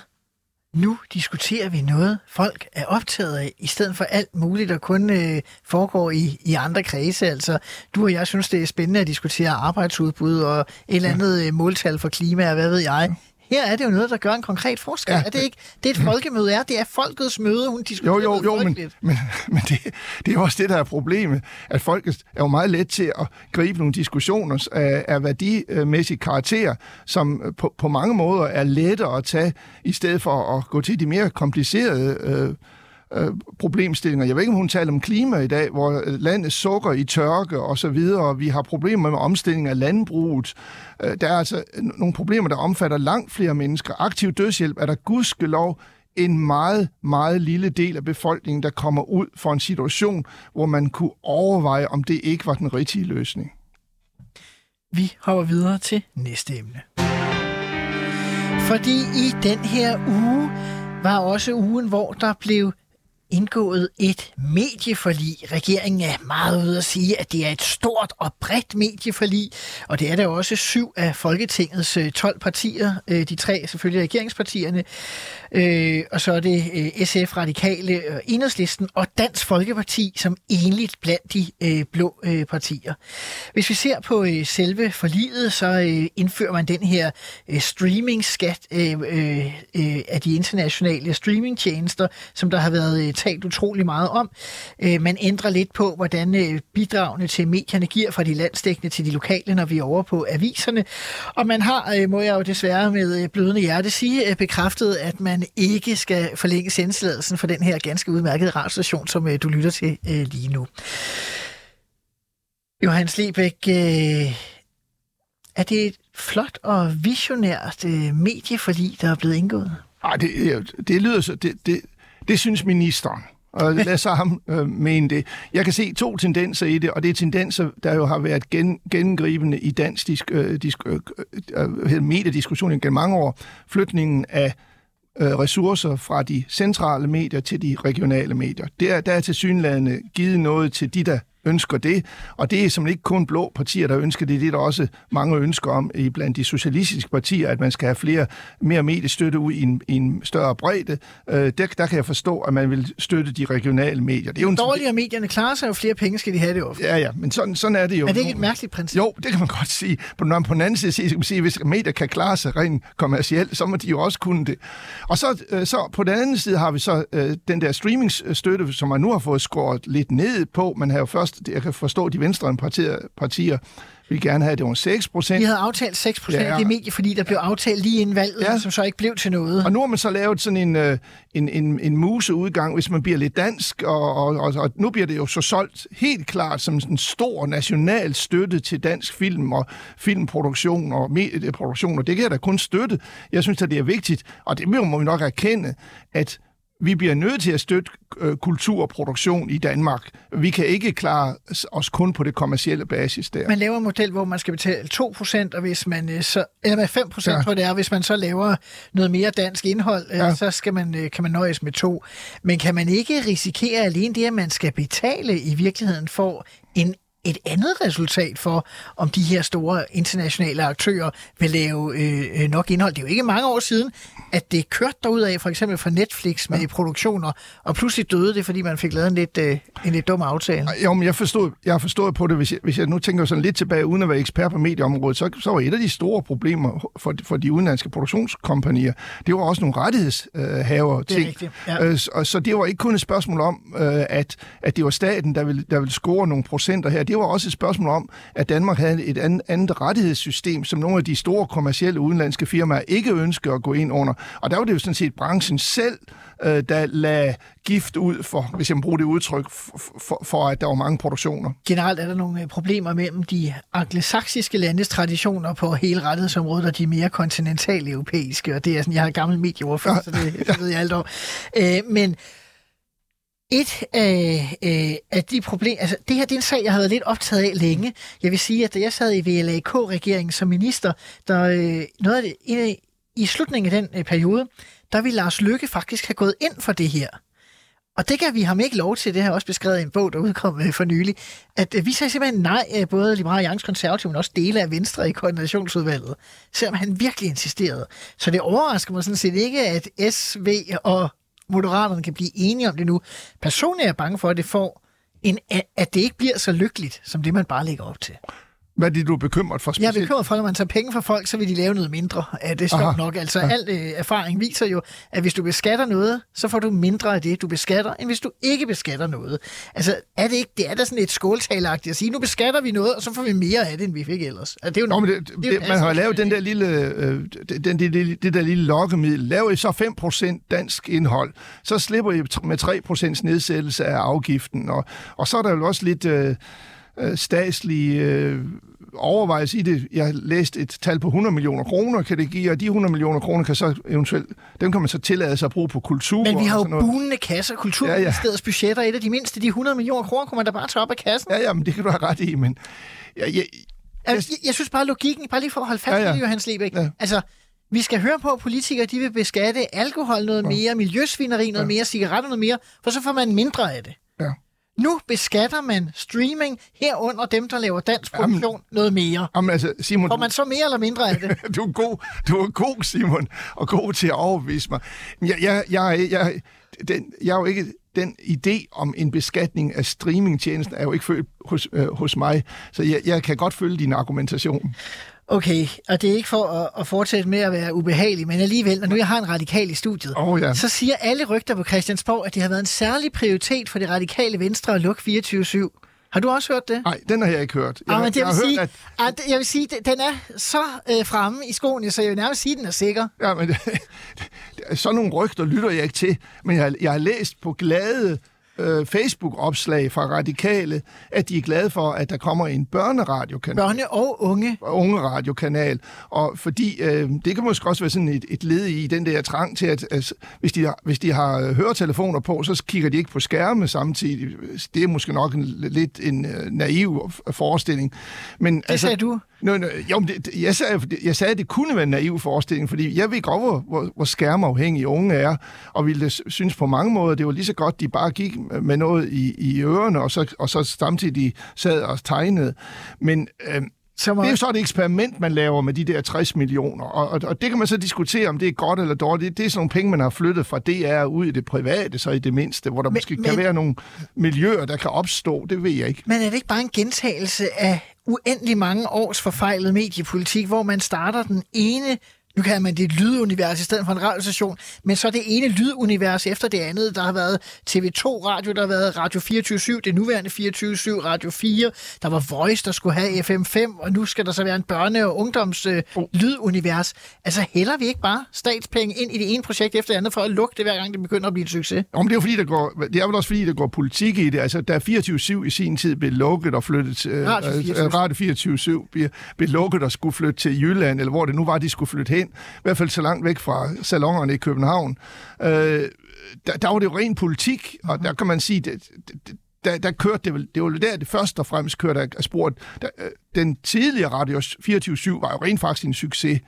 S6: nu diskuterer vi noget, folk er optaget af, i stedet for alt muligt, der kun øh, foregår i, i andre kredse. Altså, du og jeg synes, det er spændende at diskutere arbejdsudbud og et eller andet øh, måltal for klima, og hvad ved jeg. Her er det jo noget, der gør en konkret forskel. Ja. Er det ikke det, et folkemøde er? Det er folkets møde, hun diskuterer
S7: Jo, jo, jo, men, men, men det, det er også det, der er problemet, at folket er jo meget let til at gribe nogle diskussioner af, af værdimæssig karakter, som på, på mange måder er lettere at tage, i stedet for at gå til de mere komplicerede øh, øh, problemstillinger. Jeg ved ikke, om hun taler om klima i dag, hvor øh, landet sukker i tørke og så videre, og vi har problemer med omstilling af landbruget. Øh, der er altså nogle problemer, der omfatter langt flere mennesker. Aktiv dødshjælp er der gudskelov en meget, meget lille del af befolkningen, der kommer ud for en situation, hvor man kunne overveje, om det ikke var den rigtige løsning.
S6: Vi hopper videre til næste emne. Fordi i den her uge var også ugen, hvor der blev indgået et medieforlig. Regeringen er meget ude at sige, at det er et stort og bredt medieforlig, og det er der også syv af Folketingets øh, 12 partier, øh, de tre selvfølgelig regeringspartierne, øh, og så er det SF, Radikale, Enhedslisten og Dansk Folkeparti som enligt blandt de blå partier. Hvis vi ser på selve forliget, så indfører man den her streaming-skat af de internationale streamingtjenester, som der har været talt utrolig meget om. Øh, man ændrer lidt på, hvordan øh, bidragene til medierne giver fra de landstækkende til de lokale, når vi er over på aviserne. Og man har, øh, må jeg jo desværre med øh, blødende hjerte sige, øh, bekræftet, at man ikke skal forlænge sendtilladelsen for den her ganske udmærkede radiostation, som øh, du lytter til lige nu. Johannes Lebæk, er det et flot og visionært medieforlig, der er blevet indgået?
S7: Nej, det, det lyder så... Det, det, det synes ministeren. Og lad så ham øh, mene det. Jeg kan se to tendenser i det, og det er tendenser, der jo har været gen, gennemgribende i dansk disk, øh, disk, øh, øh, øh mediediskussion gennem mange år. Flytningen af øh, ressourcer fra de centrale medier til de regionale medier. Der, der er til synlædende givet noget til de, der ønsker det. Og det er simpelthen ikke kun blå partier, der ønsker det. Det er der også mange ønsker om i blandt de socialistiske partier, at man skal have flere, mere mediestøtte ud i en, i en større bredde. Øh, der, der kan jeg forstå, at man vil støtte de regionale medier. Det er jo en,
S6: Dårligere medierne klarer sig, jo flere penge skal de have det jo.
S7: Ja, ja, men sådan, sådan er det jo.
S6: Er det ikke et mærkeligt princip?
S7: Jo, det kan man godt sige. På, man på den anden side kan man sige, hvis medier kan klare sig rent kommercielt, så må de jo også kunne det. Og så, øh, så på den anden side har vi så øh, den der streamingstøtte, som man nu har fået skåret lidt ned på. Man har jo først, jeg kan forstå, de venstre partier, partier vil gerne have, at det var 6 procent.
S6: Vi havde aftalt 6 procent ja, det medie, fordi der blev aftalt lige inden valget, ja. som så ikke blev til noget.
S7: Og nu har man så lavet sådan en, øh, en, en, en museudgang, hvis man bliver lidt dansk, og, og, og, og nu bliver det jo så solgt helt klart som en stor national støtte til dansk film og filmproduktion og medieproduktion, og det kan jeg da kun støtte. Jeg synes, at det er vigtigt, og det må vi nok erkende, at vi bliver nødt til at støtte øh, kulturproduktion i Danmark. Vi kan ikke klare os kun på det kommercielle basis der.
S6: Man laver en model, hvor man skal betale 2%, og hvis man øh, så, eller med 5% ja. tror det er, hvis man så laver noget mere dansk indhold, øh, ja. så skal man, øh, kan man nøjes med to. Men kan man ikke risikere alene det, at man skal betale i virkeligheden for en et andet resultat for, om de her store internationale aktører vil lave øh, øh nok indhold. Det er jo ikke mange år siden, at det kørte derud af, for eksempel fra Netflix med ja. produktioner, og pludselig døde det, fordi man fik lavet en lidt, øh, en lidt dum aftale.
S7: Jo, men jeg forstod, jeg forstod på det, hvis jeg, hvis jeg nu tænker sådan lidt tilbage, uden at være ekspert på medieområdet, så, så var et af de store problemer for, for de udenlandske produktionskompanier, det var også nogle rettighedshaver ting. Det er rigtigt, ja. øh, så, så det var ikke kun et spørgsmål om, øh, at, at det var staten, der ville, der ville score nogle procenter her. Det var også et spørgsmål om, at Danmark havde et andet, andet rettighedssystem, som nogle af de store kommercielle udenlandske firmaer ikke ønskede at gå ind under. Og der var det jo sådan set branchen selv, øh, der lagde gift ud for, hvis jeg må bruge det udtryk, for, for, for at der var mange produktioner.
S6: Generelt er der nogle øh, problemer mellem de angelsaksiske landes traditioner på hele rettighedsområdet og de mere kontinentale europæiske, og det er sådan, jeg har gammel medieordfører, ja. så det, det ved jeg alt om. Øh, men et af, øh, af de problemer, altså det her det er en sag, jeg har været lidt optaget af længe. Jeg vil sige, at da jeg sad i VLAK-regeringen som minister, der øh, noget af det, i, i slutningen af den øh, periode, der ville Lars Lykke faktisk have gået ind for det her. Og det kan vi ham ikke lov til, det har også beskrevet i en bog, der udkom øh, for nylig, at øh, vi sagde simpelthen nej, øh, både Liberale Alliance Konservative, men også dele af Venstre i koordinationsudvalget, selvom han virkelig insisterede. Så det overrasker mig sådan set ikke, at SV og Moderaterne kan blive enige om det nu. Personligt er jeg bange for, at det får en, at det ikke bliver så lykkeligt, som det man bare lægger op til.
S7: Hvad er det, du er bekymret for
S6: specielt? Jeg er bekymret for, at når man tager penge fra folk, så vil de lave noget mindre. Ja, det er nok. Altså, ja. al øh, erfaring viser jo, at hvis du beskatter noget, så får du mindre af det, du beskatter, end hvis du ikke beskatter noget. Altså, er det ikke, det er da sådan et skåltalagtigt at sige, nu beskatter vi noget, og så får vi mere af det, end vi fik ellers. Altså, det er jo
S7: Nå, men det, det, det, man har lavet den der lille, øh, den, det, det, det der lille lokkemiddel. Laver I så 5% dansk indhold, så slipper I med 3% nedsættelse af afgiften. Og, og så er der jo også lidt... Øh, øh, statslige øh, overvejelse i det. Jeg har læst et tal på 100 millioner kroner, kan det give, og de 100 millioner kroner kan så eventuelt, dem kan man så tillade sig at bruge på kultur.
S6: Men vi har jo bunende kasser. Kulturministeriets ja, ja. budgetter er et af de mindste. De 100 millioner kroner kunne man da bare tage op af kassen.
S7: Ja, ja, men det kan du have ret i, men... Jeg, jeg,
S6: jeg, jeg, jeg synes bare, logikken, bare lige for at holde fast ja, ja. i Johannes Lebæk. Ja. Altså, vi skal høre på, at politikere de vil beskatte alkohol noget ja. mere, miljøsvineri noget ja. mere, cigaretter noget mere, for så får man mindre af det.
S7: Ja.
S6: Nu beskatter man streaming herunder dem, der laver dansk produktion jamen, noget mere.
S7: Jamen, altså, Simon,
S6: Får man så mere eller mindre af det? [LAUGHS]
S7: du, er god, du er god, Simon, og god til at overbevise mig. Jeg, jeg, jeg, jeg, den, jeg er jo ikke den idé om en beskatning af streamingtjenesten er jo ikke født hos, øh, hos mig, så jeg, jeg kan godt følge din argumentation.
S6: Okay, og det er ikke for at, at fortsætte med at være ubehagelig, men alligevel, når nu jeg har en radikal i studiet,
S7: oh, ja.
S6: så siger alle rygter på Christiansborg, at det har været en særlig prioritet for det radikale venstre at lukke 24-7. Har du også hørt det?
S7: Nej, den har jeg ikke hørt.
S6: Jeg, ah, men det jeg, vil sige, hørt, at... at... jeg vil sige, den er så øh, fremme i skoene, så jeg vil nærmest sige, at den er sikker.
S7: Ja, men [LAUGHS] sådan nogle rygter lytter jeg ikke til, men jeg, jeg har læst på glade øh, Facebook-opslag fra radikale, at de er glade for, at der kommer en børneradiokanal.
S6: Børne- og unge.
S7: Unge radiokanal. Og fordi øh, det kan måske også være sådan et, et led i den der trang til, at, at hvis, de hvis de har øh, høretelefoner på, så kigger de ikke på skærme samtidig. Det er måske nok en, lidt en uh, naiv forestilling. Men,
S6: det altså, sagde du?
S7: Nå, nå, jo, det, jeg, sagde, jeg sagde, at det kunne være en naiv forestilling, fordi jeg ved godt, hvor, hvor, hvor skærmafhængige unge er, og ville synes på mange måder, det var lige så godt, de bare gik med noget i, i ørerne, og så, og så samtidig sad og tegnede. Men øh,
S6: Så må,
S7: det er jo så et eksperiment, man laver med de der 60 millioner, og, og, og det kan man så diskutere, om det er godt eller dårligt. Det, det er sådan nogle penge, man har flyttet fra DR ud i det private, så i det mindste, hvor der
S6: men,
S7: måske
S6: men-
S7: kan være nogle miljøer, der kan opstå, det ved jeg ikke.
S6: Men er det ikke bare en gentagelse af uendelig mange års forfejlet mediepolitik, hvor man starter den ene nu kan man det et lydunivers i stedet for en radiostation, men så det ene lydunivers efter det andet. Der har været TV2 Radio, der har været Radio 24 det nuværende 24 Radio 4, der var Voice, der skulle have FM5, og nu skal der så være en børne- og ungdoms øh, lydunivers. Altså hælder vi ikke bare statspenge ind i det ene projekt efter det andet for at lukke det, hver gang det begynder at blive en succes?
S7: Om det er jo fordi, der går, det er vel også fordi, der går politik i det. Altså, da 24-7 i sin tid blev lukket og flyttet til... øh,
S6: Radio 24/7.
S7: øh, Radio 24-7 blev, blev lukket og skulle flytte til Jylland, eller hvor det nu var, de skulle flytte hen. I hvert fald så langt væk fra salongerne i København. Øh, der, der var det jo ren politik, og der kan man sige, det, det, der, der kørte det vel, det var der, det først og fremmest kørte af sporet. Der, øh, den tidligere Radio 24-7 var jo rent faktisk en succes.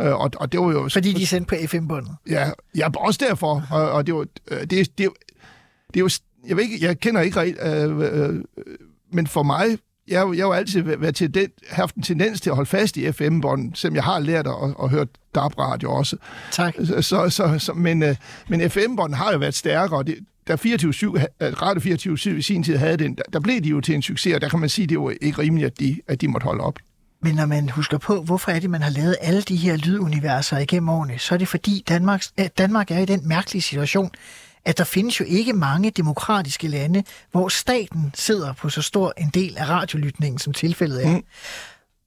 S7: Øh, og, og det var jo...
S6: Fordi de er sendt på FM-båndet.
S7: Ja, ja også derfor. Og, og det, var, øh, det, det, det, det er jo... Jeg, ved ikke, jeg kender ikke rigtig... Øh, øh, men for mig... Jeg, jeg har jo altid været til den, haft en tendens til at holde fast i FM-bånd, som jeg har lært at, at, at høre DAB-radio også.
S6: Tak.
S7: Så, så, så, men øh, men FM-bånd har jo været stærkere, det, da 24 Radio 24 i sin tid havde den, der, der blev de jo til en succes, og der kan man sige, at det var ikke rimeligt, at de, at de måtte holde op.
S6: Men når man husker på, hvorfor er det, man har lavet alle de her lyduniverser igennem årene, så er det fordi Danmark, Danmark er i den mærkelige situation, at der findes jo ikke mange demokratiske lande, hvor staten sidder på så stor en del af radiolytningen, som tilfældet er. Mm.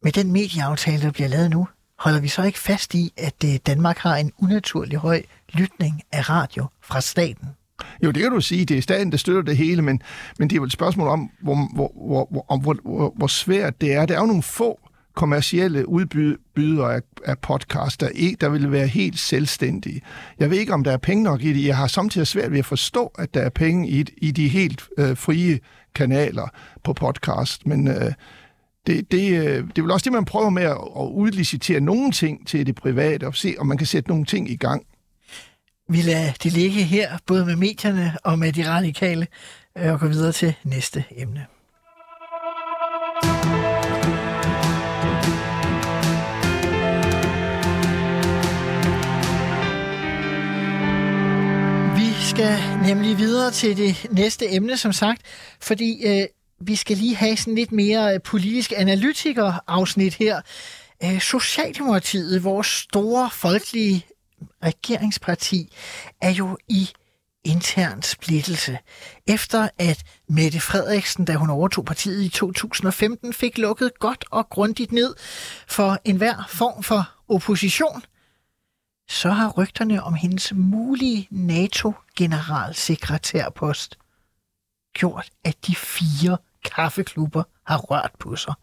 S6: Med den medieaftale, der bliver lavet nu, holder vi så ikke fast i, at øh, Danmark har en unaturlig høj lytning af radio fra staten?
S7: Jo, det kan du sige. Det er staten, der støtter det hele, men, men det er jo et spørgsmål om, hvor, hvor, hvor, hvor, hvor, hvor svært det er. Der er jo nogle få kommercielle udbydere af, af podcast, der, ikke, der vil være helt selvstændige. Jeg ved ikke, om der er penge nok i det. Jeg har samtidig svært ved at forstå, at der er penge i, i de helt øh, frie kanaler på podcast, men øh, det, det, øh, det er vel også det, man prøver med at, at udlicitere nogle ting til det private, og se, om man kan sætte nogle ting i gang.
S6: Vi lader det ligge her, både med medierne og med de radikale, øh, og går videre til næste emne. Skal nemlig videre til det næste emne, som sagt, fordi øh, vi skal lige have sådan lidt mere øh, politisk analytiker-afsnit her. Øh, Socialdemokratiet, vores store folkelige regeringsparti, er jo i intern splittelse. Efter at Mette Frederiksen, da hun overtog partiet i 2015, fik lukket godt og grundigt ned for enhver form for opposition, så har rygterne om hendes mulige NATO-generalsekretærpost gjort, at de fire kaffeklubber har rørt på sig.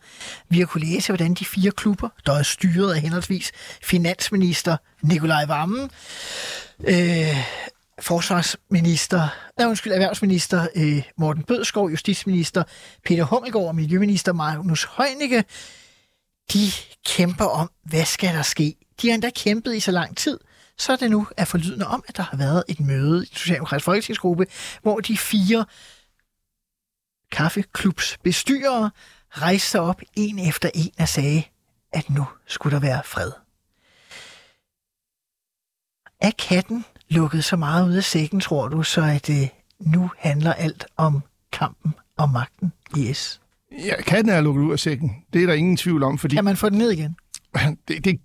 S6: Vi har kunnet læse, hvordan de fire klubber, der er styret af henholdsvis finansminister Nikolaj Vammen, øh, forsvarsminister, nej, undskyld, erhvervsminister øh, Morten Bødskov, justitsminister Peter Hummelgaard og miljøminister Magnus Heunicke, de kæmper om, hvad skal der ske? De har endda kæmpet i så lang tid, så det nu er forlydende om, at der har været et møde i den Socialdemokratiske Folketingsgruppe, hvor de fire kaffeklubs bestyrere rejste sig op en efter en og sagde, at nu skulle der være fred. Er katten lukket så meget ud af sækken, tror du, så at øh, nu handler alt om kampen om magten i S?
S7: Ja, katten er lukket ud af sækken. Det er der ingen tvivl om, fordi
S6: Kan man få den ned igen? [LAUGHS]
S7: det, det,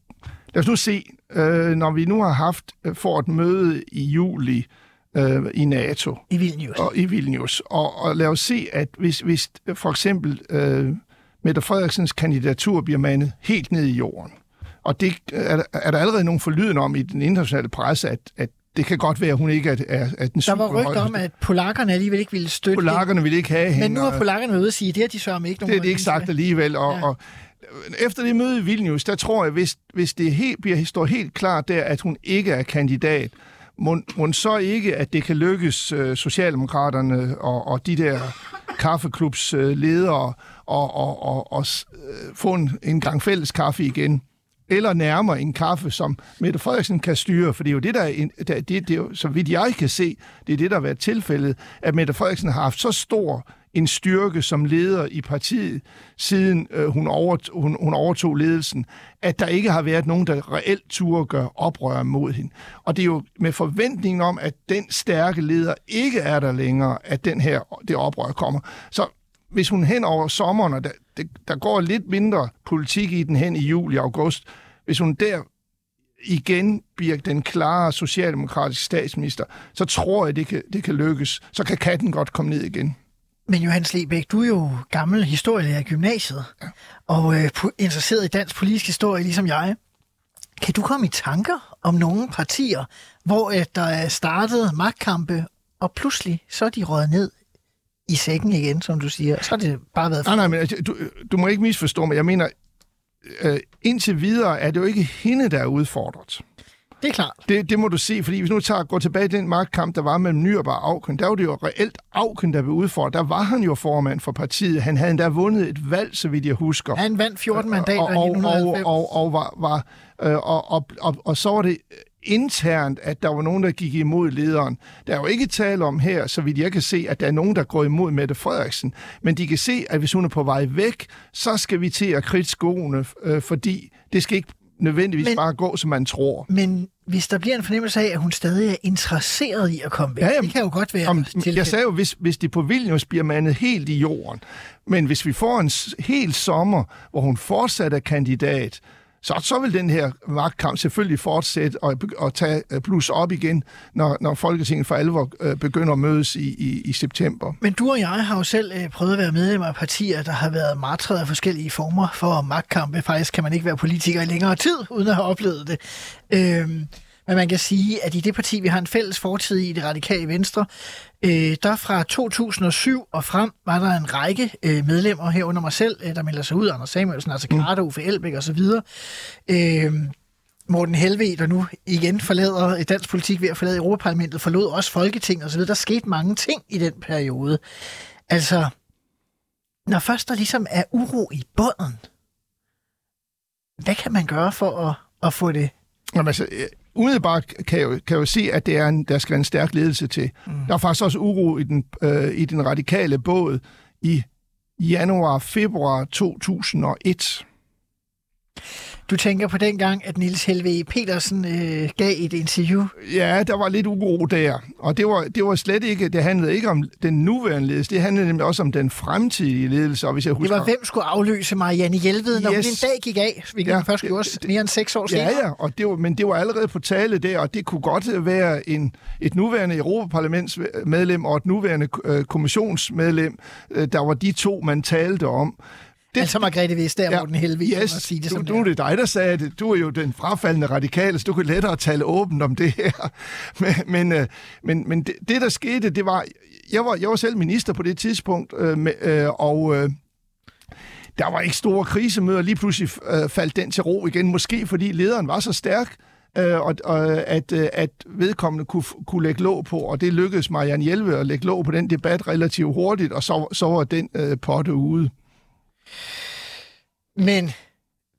S7: lad os nu se, øh, når vi nu har haft øh, for et møde i juli øh, i NATO
S6: I Vilnius.
S7: og i Vilnius, og, og lad os se, at hvis, hvis for eksempel øh, Mette Frederiksens kandidatur bliver mandet helt ned i jorden, og det er, der- er der allerede nogen forlyden om i den internationale presse, at, at det kan godt være, at hun ikke er, er, er den
S6: Der var
S7: super
S6: rygter om, at polakkerne alligevel ikke ville støtte
S7: Polakkerne vil ikke have hende.
S6: Men nu har
S7: og-
S6: polakkerne været ude at sige, at det har de sørger ikke nogen
S7: det er det ikke sagt alligevel. Og,
S6: ja.
S7: og efter det møde i Vilnius, der tror jeg, hvis, hvis det helt, bliver, står helt klart der, at hun ikke er kandidat, må, må så ikke, at det kan lykkes øh, Socialdemokraterne og, og de der kaffeklubs øh, ledere og, og, og, og øh, få en, en gang fælles kaffe igen. eller nærmere en kaffe, som Mette Frederiksen kan styre, for det er jo det, der, er, det, det er jo, så vidt jeg kan se, det er det, der har været tilfældet, at Mette Frederiksen har haft så stor en styrke som leder i partiet, siden øh, hun, over, hun, hun overtog ledelsen, at der ikke har været nogen, der reelt turde gøre oprør mod hende. Og det er jo med forventningen om, at den stærke leder ikke er der længere, at den her, det oprør kommer. Så hvis hun hen over sommeren, og der, der går lidt mindre politik i den hen i juli og august, hvis hun der igen bliver den klare socialdemokratiske statsminister, så tror jeg, det kan, det kan lykkes. Så kan katten godt komme ned igen.
S6: Men Johannes Lebæk, du er jo gammel historielærer i gymnasiet, ja. og øh, interesseret i dansk politisk historie, ligesom jeg. Kan du komme i tanker om nogle partier, hvor øh, der er startet magtkampe, og pludselig så er de røget ned i sækken igen, som du siger. Så har det bare været...
S7: Nej, nej, men altså, du, du må ikke misforstå mig. Jeg mener, øh, indtil videre er det jo ikke hende, der er udfordret.
S6: Det er klart.
S7: Det, det må du se, fordi hvis nu tager, går tilbage til den magtkamp, der var mellem Nyrup og Auken, der var det jo reelt Auken, der blev udfordret. Der var han jo formand for partiet. Han havde endda vundet et valg, så vidt jeg husker.
S6: Han vandt 14 mandater
S7: og, og, i 1990. Og, og, og, var, var, øh, og, og, og, og så var det internt, at der var nogen, der gik imod lederen. Der er jo ikke tale om her, så vidt jeg kan se, at der er nogen, der går imod Mette Frederiksen. Men de kan se, at hvis hun er på vej væk, så skal vi til at kridte skoene, øh, fordi det skal ikke nødvendigvis men, bare gå, som man tror.
S6: Men hvis der bliver en fornemmelse af, at hun stadig er interesseret i at komme væk, ja, jamen, det kan jo godt være om,
S7: Jeg sagde jo, hvis, hvis det på Vilnius bliver mandet helt i jorden, men hvis vi får en hel sommer, hvor hun fortsat er kandidat, så, så vil den her magtkamp selvfølgelig fortsætte og, og tage øh, plus op igen, når, når Folketinget for alvor øh, begynder at mødes i, i, i september.
S6: Men du og jeg har jo selv øh, prøvet at være medlem af partier, der har været martret af forskellige former for magtkampe. Faktisk kan man ikke være politiker i længere tid, uden at have oplevet det. Øh, men man kan sige, at i det parti, vi har en fælles fortid i, det radikale venstre, øh, der fra 2007 og frem var der en række øh, medlemmer herunder mig selv, øh, der melder sig ud, Anders Samuelsen, altså Karate, Uffe Elbæk osv., øh, Morten Helve, der nu igen forlader dansk politik ved at forlade Europaparlamentet, forlod også Folketing osv. Der skete mange ting i den periode. Altså, når først der ligesom er uro i bunden, hvad kan man gøre for at, at få det?
S7: Jamen, altså, umiddelbart kan jeg, kan jeg jo se, at det er en, der skal en stærk ledelse til. Mm. Der er faktisk også uro i den, øh, i den radikale båd i januar-februar 2001.
S6: Du tænker på den gang, at Nils Helve Petersen øh, gav et interview?
S7: Ja, der var lidt uro der. Og det var, det var slet ikke, det handlede ikke om den nuværende ledelse, det handlede nemlig også om den fremtidige ledelse. Og hvis jeg husker,
S6: det var, hvem skulle afløse Marianne Hjelved, når yes. hun en dag gik af, hvilket ja, først gjorde det, mere end seks år
S7: ja,
S6: senere?
S7: Ja, og det var, men det var allerede på tale der, og det kunne godt være en, et nuværende Europaparlamentsmedlem og et nuværende øh, kommissionsmedlem, øh, der var de to, man talte om
S6: det, altså Margrethe Vestager, ja, Morten Helvig,
S7: yes,
S6: at sige det
S7: du,
S6: som
S7: du, det er dig, der sagde det. Du er jo den frafaldende radikale, så du kan lettere tale åbent om det her. [LAUGHS] Men, men, øh, men, men det, det, der skete, det var... Jeg var, jeg var selv minister på det tidspunkt, øh, med, øh, og... Øh, der var ikke store krisemøder. Lige pludselig øh, faldt den til ro igen. Måske fordi lederen var så stærk, øh, og, og at, øh, at vedkommende kunne, kunne lægge låg på, og det lykkedes Marianne Hjelve at lægge låg på den debat relativt hurtigt, og så, så var den øh, potte ude.
S6: Men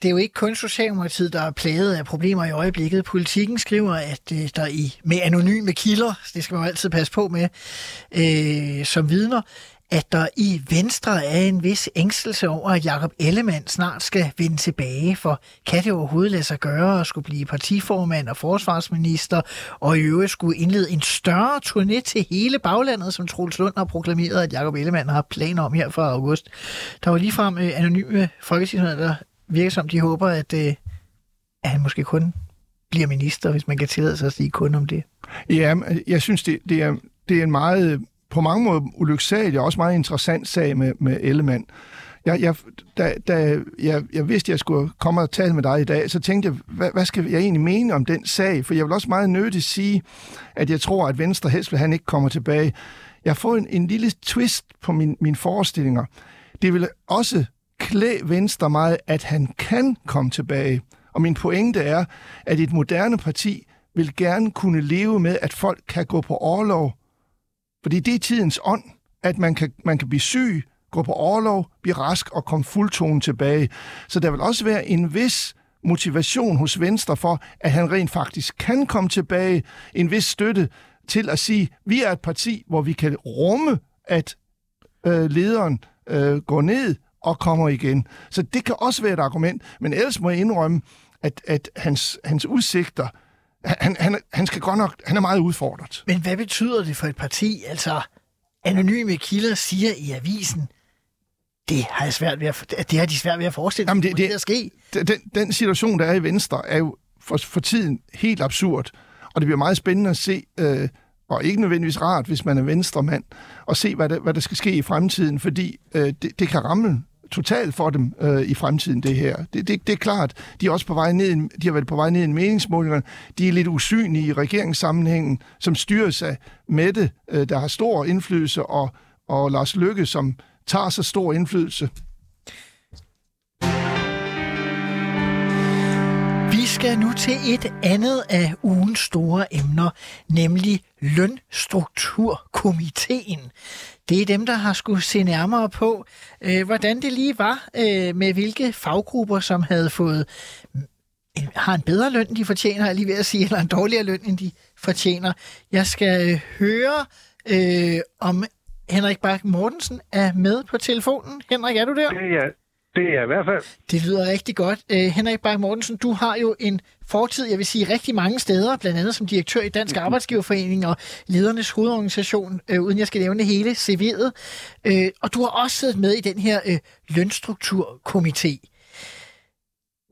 S6: det er jo ikke kun Socialdemokratiet, der er plaget af problemer i øjeblikket. Politikken skriver, at øh, der i med anonyme kilder, det skal man jo altid passe på med, øh, som vidner, at der i Venstre er en vis ængstelse over, at Jakob Ellemann snart skal vende tilbage, for kan det overhovedet lade sig gøre at skulle blive partiformand og forsvarsminister, og i øvrigt skulle indlede en større turné til hele baglandet, som Troels Lund har proklameret, at Jakob Ellemann har planer om her fra august. Der var ligefrem øh, anonyme folketingsmedlemmer, der virker som, de håber, at, øh, at han måske kun bliver minister, hvis man kan tillade sig at sige kun om det.
S7: Ja, øh, jeg synes, det, det, er, det er en meget øh, på mange måder ulyksalig og også meget interessant sag med, med Ellemann. Jeg, jeg, da, da jeg, jeg vidste, at jeg skulle komme og tale med dig i dag, så tænkte jeg, hvad, hvad skal jeg egentlig mene om den sag? For jeg vil også meget nødigt sige, at jeg tror, at Venstre helst vil, han ikke kommer tilbage. Jeg har fået en, en lille twist på min, mine forestillinger. Det vil også klæde Venstre meget, at han kan komme tilbage. Og min pointe er, at et moderne parti vil gerne kunne leve med, at folk kan gå på overlov fordi det er tidens ånd, at man kan, man kan blive syg, gå på overlov, blive rask og komme fuldtonen tilbage. Så der vil også være en vis motivation hos Venstre for, at han rent faktisk kan komme tilbage, en vis støtte til at sige, vi er et parti, hvor vi kan rumme, at øh, lederen øh, går ned og kommer igen. Så det kan også være et argument, men ellers må jeg indrømme, at, at hans, hans udsigter, han, han, han skal godt nok, han er meget udfordret.
S6: Men hvad betyder det for et parti? Altså, anonyme kilder siger i avisen, det har, jeg svært ved at, det har de svært ved at forestille sig,
S7: det-
S6: det,
S7: det-
S6: ske.
S7: Den, den situation, der er i Venstre, er jo for, for tiden helt absurd. Og det bliver meget spændende at se, øh, og ikke nødvendigvis rart, hvis man er venstremand, og se, hvad der, hvad der skal ske i fremtiden, fordi øh, det, det kan ramme totalt for dem øh, i fremtiden, det her. Det, det, det er klart, de er også på vej ned, de har været på vej ned i en. De er lidt usynlige i regeringssammenhængen, som styres af Mette, øh, der har stor indflydelse, og, og Lars Lykke, som tager så stor indflydelse.
S6: Skal nu til et andet af ugens store emner, nemlig lønstrukturkomiteen. Det er dem, der har skulle se nærmere på, øh, hvordan det lige var øh, med hvilke faggrupper, som havde fået en- har en bedre løn, end de fortjener, lige ved at sige, eller en dårligere løn, end de fortjener. Jeg skal øh, høre, øh, om Henrik Bak Mortensen er med på telefonen. Henrik, er du der?
S9: Ja, det er i hvert fald.
S6: Det lyder rigtig godt. Øh, Henrik Bak Mortensen, du har jo en fortid, jeg vil sige, rigtig mange steder, blandt andet som direktør i Dansk Arbejdsgiverforening og ledernes hovedorganisation, øh, uden jeg skal nævne hele CV'et. Øh, og du har også siddet med i den her øh, lønstrukturkomité.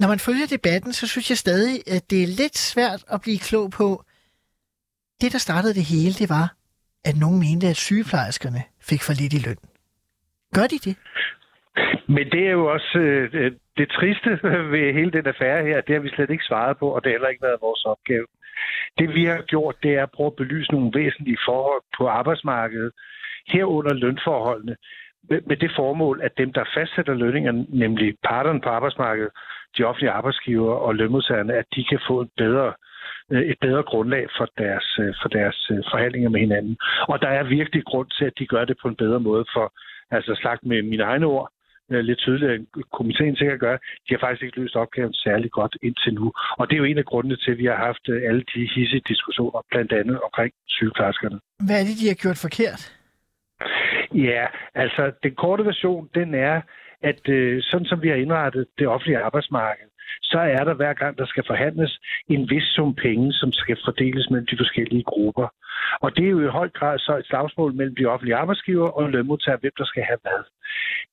S6: Når man følger debatten, så synes jeg stadig, at det er lidt svært at blive klog på. Det, der startede det hele, det var, at nogen mente, at sygeplejerskerne fik for lidt i løn. Gør de det?
S9: Men det er jo også øh, det triste [LAUGHS] ved hele den affære her. Det har vi slet ikke svaret på, og det har heller ikke været vores opgave. Det vi har gjort, det er at prøve at belyse nogle væsentlige forhold på arbejdsmarkedet, herunder lønforholdene, med med det formål, at dem, der fastsætter lønningerne, nemlig parterne på arbejdsmarkedet, de offentlige arbejdsgiver og lønmodtagerne, at de kan få et bedre, øh, et bedre grundlag for deres, øh, for deres øh, forhandlinger med hinanden. Og der er virkelig grund til, at de gør det på en bedre måde, for altså sagt med mine egne ord, lidt tydeligere end komiteen sikkert gør, de har faktisk ikke løst opgaven særlig godt indtil nu. Og det er jo en af grundene til, at vi har haft øh, alle de hissige diskussioner, blandt andet omkring sygeplejerskerne.
S6: Hvad er det, de har gjort forkert?
S9: Ja, altså den korte version, den er, at øh, sådan som vi har indrettet det offentlige arbejdsmarked, så er der hver gang, der skal forhandles en vis sum penge, som skal fordeles mellem de forskellige grupper. Og det er jo i høj grad så et slagsmål mellem de offentlige arbejdsgiver og lønmodtagere, hvem der skal have hvad.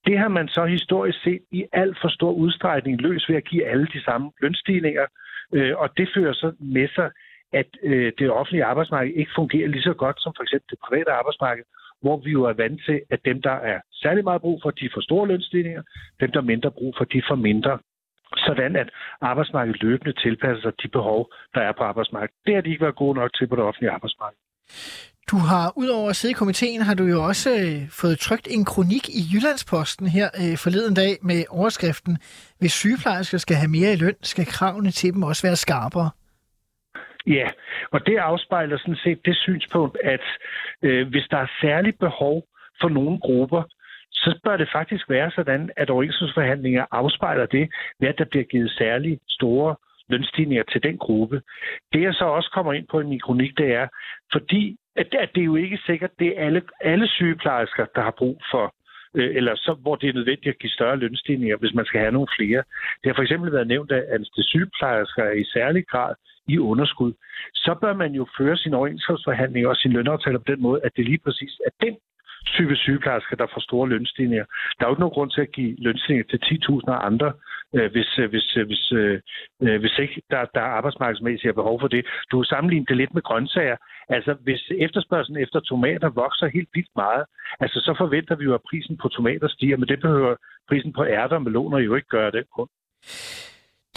S9: Det har man så historisk set i alt for stor udstrækning løst ved at give alle de samme lønstigninger, øh, og det fører så med sig, at øh, det offentlige arbejdsmarked ikke fungerer lige så godt som for eksempel det private arbejdsmarked, hvor vi jo er vant til, at dem, der er særlig meget brug for, de får store lønstigninger, dem, der er mindre brug for, de får mindre. Sådan at arbejdsmarkedet løbende tilpasser sig de behov, der er på arbejdsmarkedet. Det har de ikke været gode nok til på det offentlige arbejdsmarked.
S6: Du har, udover at sidde i komiteen, har du jo også øh, fået trygt en kronik i Jyllandsposten her øh, forleden dag med overskriften Hvis sygeplejersker skal have mere i løn, skal kravene til dem også være skarpere.
S9: Ja, og det afspejler sådan set det synspunkt, at øh, hvis der er særligt behov for nogle grupper, så bør det faktisk være sådan, at overenskomstforhandlinger afspejler det, ved at der bliver givet særligt store lønstigninger til den gruppe. Det jeg så også kommer ind på i min kronik, det er, fordi at, at det er jo ikke sikkert, det er alle, alle sygeplejersker, der har brug for øh, eller så, hvor det er nødvendigt at give større lønstigninger, hvis man skal have nogle flere. Det har for eksempel været nævnt, at altså, anestesisygeplejersker er i særlig grad i underskud. Så bør man jo føre sin overenskomstforhandling og sin lønaftaler på den måde, at det lige præcis er den type sygeplejersker, der får store lønstigninger. Der er jo ikke nogen grund til at give lønstigninger til 10.000 andre, øh, hvis, øh, hvis, øh, hvis, øh, øh, hvis ikke der, der er arbejdsmarkedsmæssigt er behov for det. Du har sammenlignet det lidt med grøntsager. Altså, hvis efterspørgselen efter tomater vokser helt vildt meget, altså, så forventer vi jo, at prisen på tomater stiger, men det behøver prisen på ærter og meloner jo ikke gøre det på.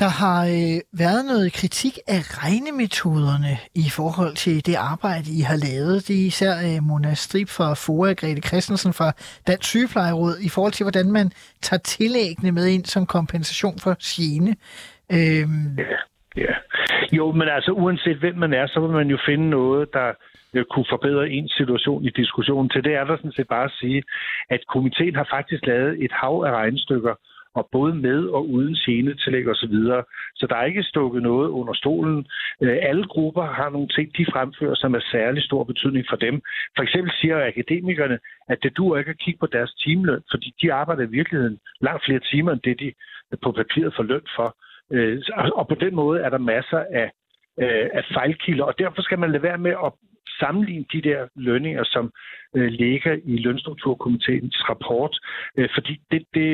S6: Der har øh, været noget kritik af regnemetoderne i forhold til det arbejde, I har lavet. Det er især øh, Mona Strip fra FOA, Grete Christensen fra Dansk Sygeplejeråd, i forhold til, hvordan man tager tillæggene med ind som kompensation for sine. Øhm,
S9: Ja, ja. Jo, men altså uanset hvem man er, så vil man jo finde noget, der øh, kunne forbedre ens situation i diskussionen. Til det er der sådan set bare at sige, at komiteen har faktisk lavet et hav af regnestykker og både med og uden scenetillæg osv. Så, videre. så der er ikke stukket noget under stolen. Øh, alle grupper har nogle ting, de fremfører, som er særlig stor betydning for dem. For eksempel siger akademikerne, at det duer ikke at kigge på deres timeløn, fordi de arbejder i virkeligheden langt flere timer, end det de på papiret får løn for. Øh, og på den måde er der masser af, øh, af fejlkilder, og derfor skal man lade være med at sammenligne de der lønninger, som øh, ligger i lønstrukturkomiteens rapport, øh, fordi det, det,